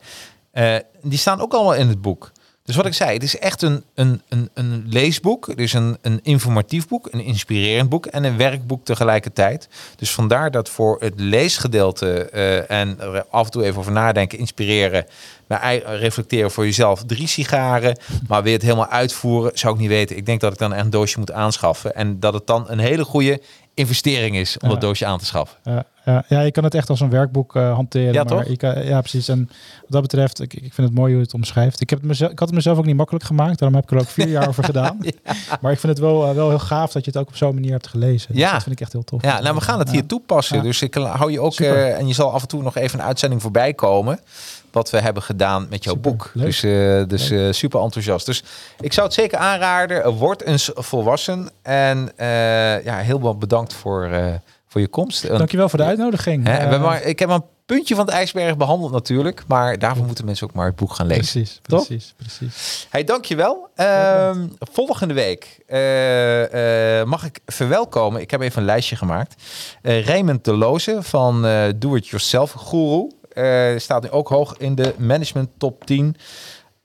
Uh, die staan ook allemaal in het boek. Dus wat ik zei, het is echt een, een, een, een leesboek. Het is een, een informatief boek, een inspirerend boek en een werkboek tegelijkertijd. Dus vandaar dat voor het leesgedeelte uh, en er af en toe even over nadenken, inspireren, maar reflecteren voor jezelf drie sigaren. Maar weer het helemaal uitvoeren, zou ik niet weten. Ik denk dat ik dan een doosje moet aanschaffen. En dat het dan een hele goede investering is om dat doosje aan te schaffen. Ja, ja, ja, je kan het echt als een werkboek eh, hanteren. Ja, maar ja, precies. En wat dat betreft, ik, ik vind het mooi hoe je het omschrijft. Ik, heb het mezelf, ik had het mezelf ook niet makkelijk gemaakt. Daarom heb ik er ook vier jaar over gedaan. Maar ik vind het wel, eh, wel heel gaaf dat je het ook op zo'n manier hebt gelezen. Dus Ja. dat vind ik echt heel tof. Ja, nou, we gaan het hier toepassen. Dus ik hou je ook, eh, en je zal af en toe nog even een uitzending voorbij komen. Wat we hebben gedaan met jouw Super, boek. leuk. Dus, eh, dus eh, super enthousiast. Dus ik zou het zeker aanraden. Word eens volwassen. En eh, ja, heel wel bedankt voor, eh, voor je komst. Dankjewel voor de uitnodiging. hè, we Eh, maar, ik heb maar een puntje van het ijsberg behandeld natuurlijk. Maar daarvoor moeten mensen ook maar het boek gaan lezen. precies, Toch? precies, precies. Hey, dankjewel. Ehm volgende week eh, eh, mag ik verwelkomen. Ik heb even een lijstje gemaakt. Eh Raymond de Loze van eh Do It Yourself Guru. Eh, staat nu ook hoog in de management top 10.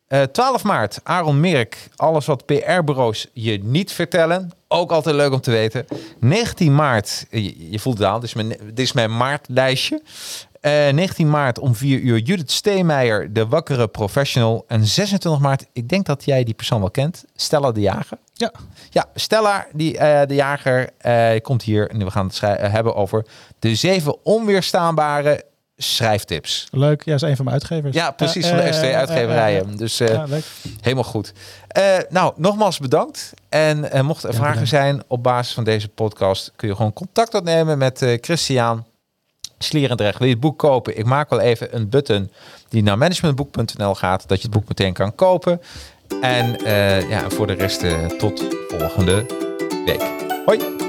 Eh 12 maart, Aaron Merk. Alles wat PR-bureaus je niet vertellen. Ook altijd leuk om te weten. 19 maart, eh, je, je voelt het aan, dit is mijn, dit is mijn maartlijstje. Eh 19 maart om 4 uur Judith Steemeijer, de wakkere professional. En 26 maart, ik denk dat jij die persoon wel kent, Stella de Jager. Ja. Ja, Stella die, eh, de Jager eh, komt hier en we gaan het eh, hebben over de zeven onweerstaanbare schrijftips. Leuk. Ja, is een van mijn uitgevers. Ja, precies, Eh, van de eh, S2 eh, uitgeverijen. Dus ja, leuk. helemaal goed. Nou, nogmaals bedankt. En mocht er Ja, vragen bedankt. zijn op basis van deze podcast, kun je gewoon contact opnemen met Christian. Slierendrecht, wil je het boek kopen? Ik maak wel even een button die naar managementboek.nl gaat, dat je het boek meteen kan kopen. En ja, voor de rest tot volgende week. Hoi!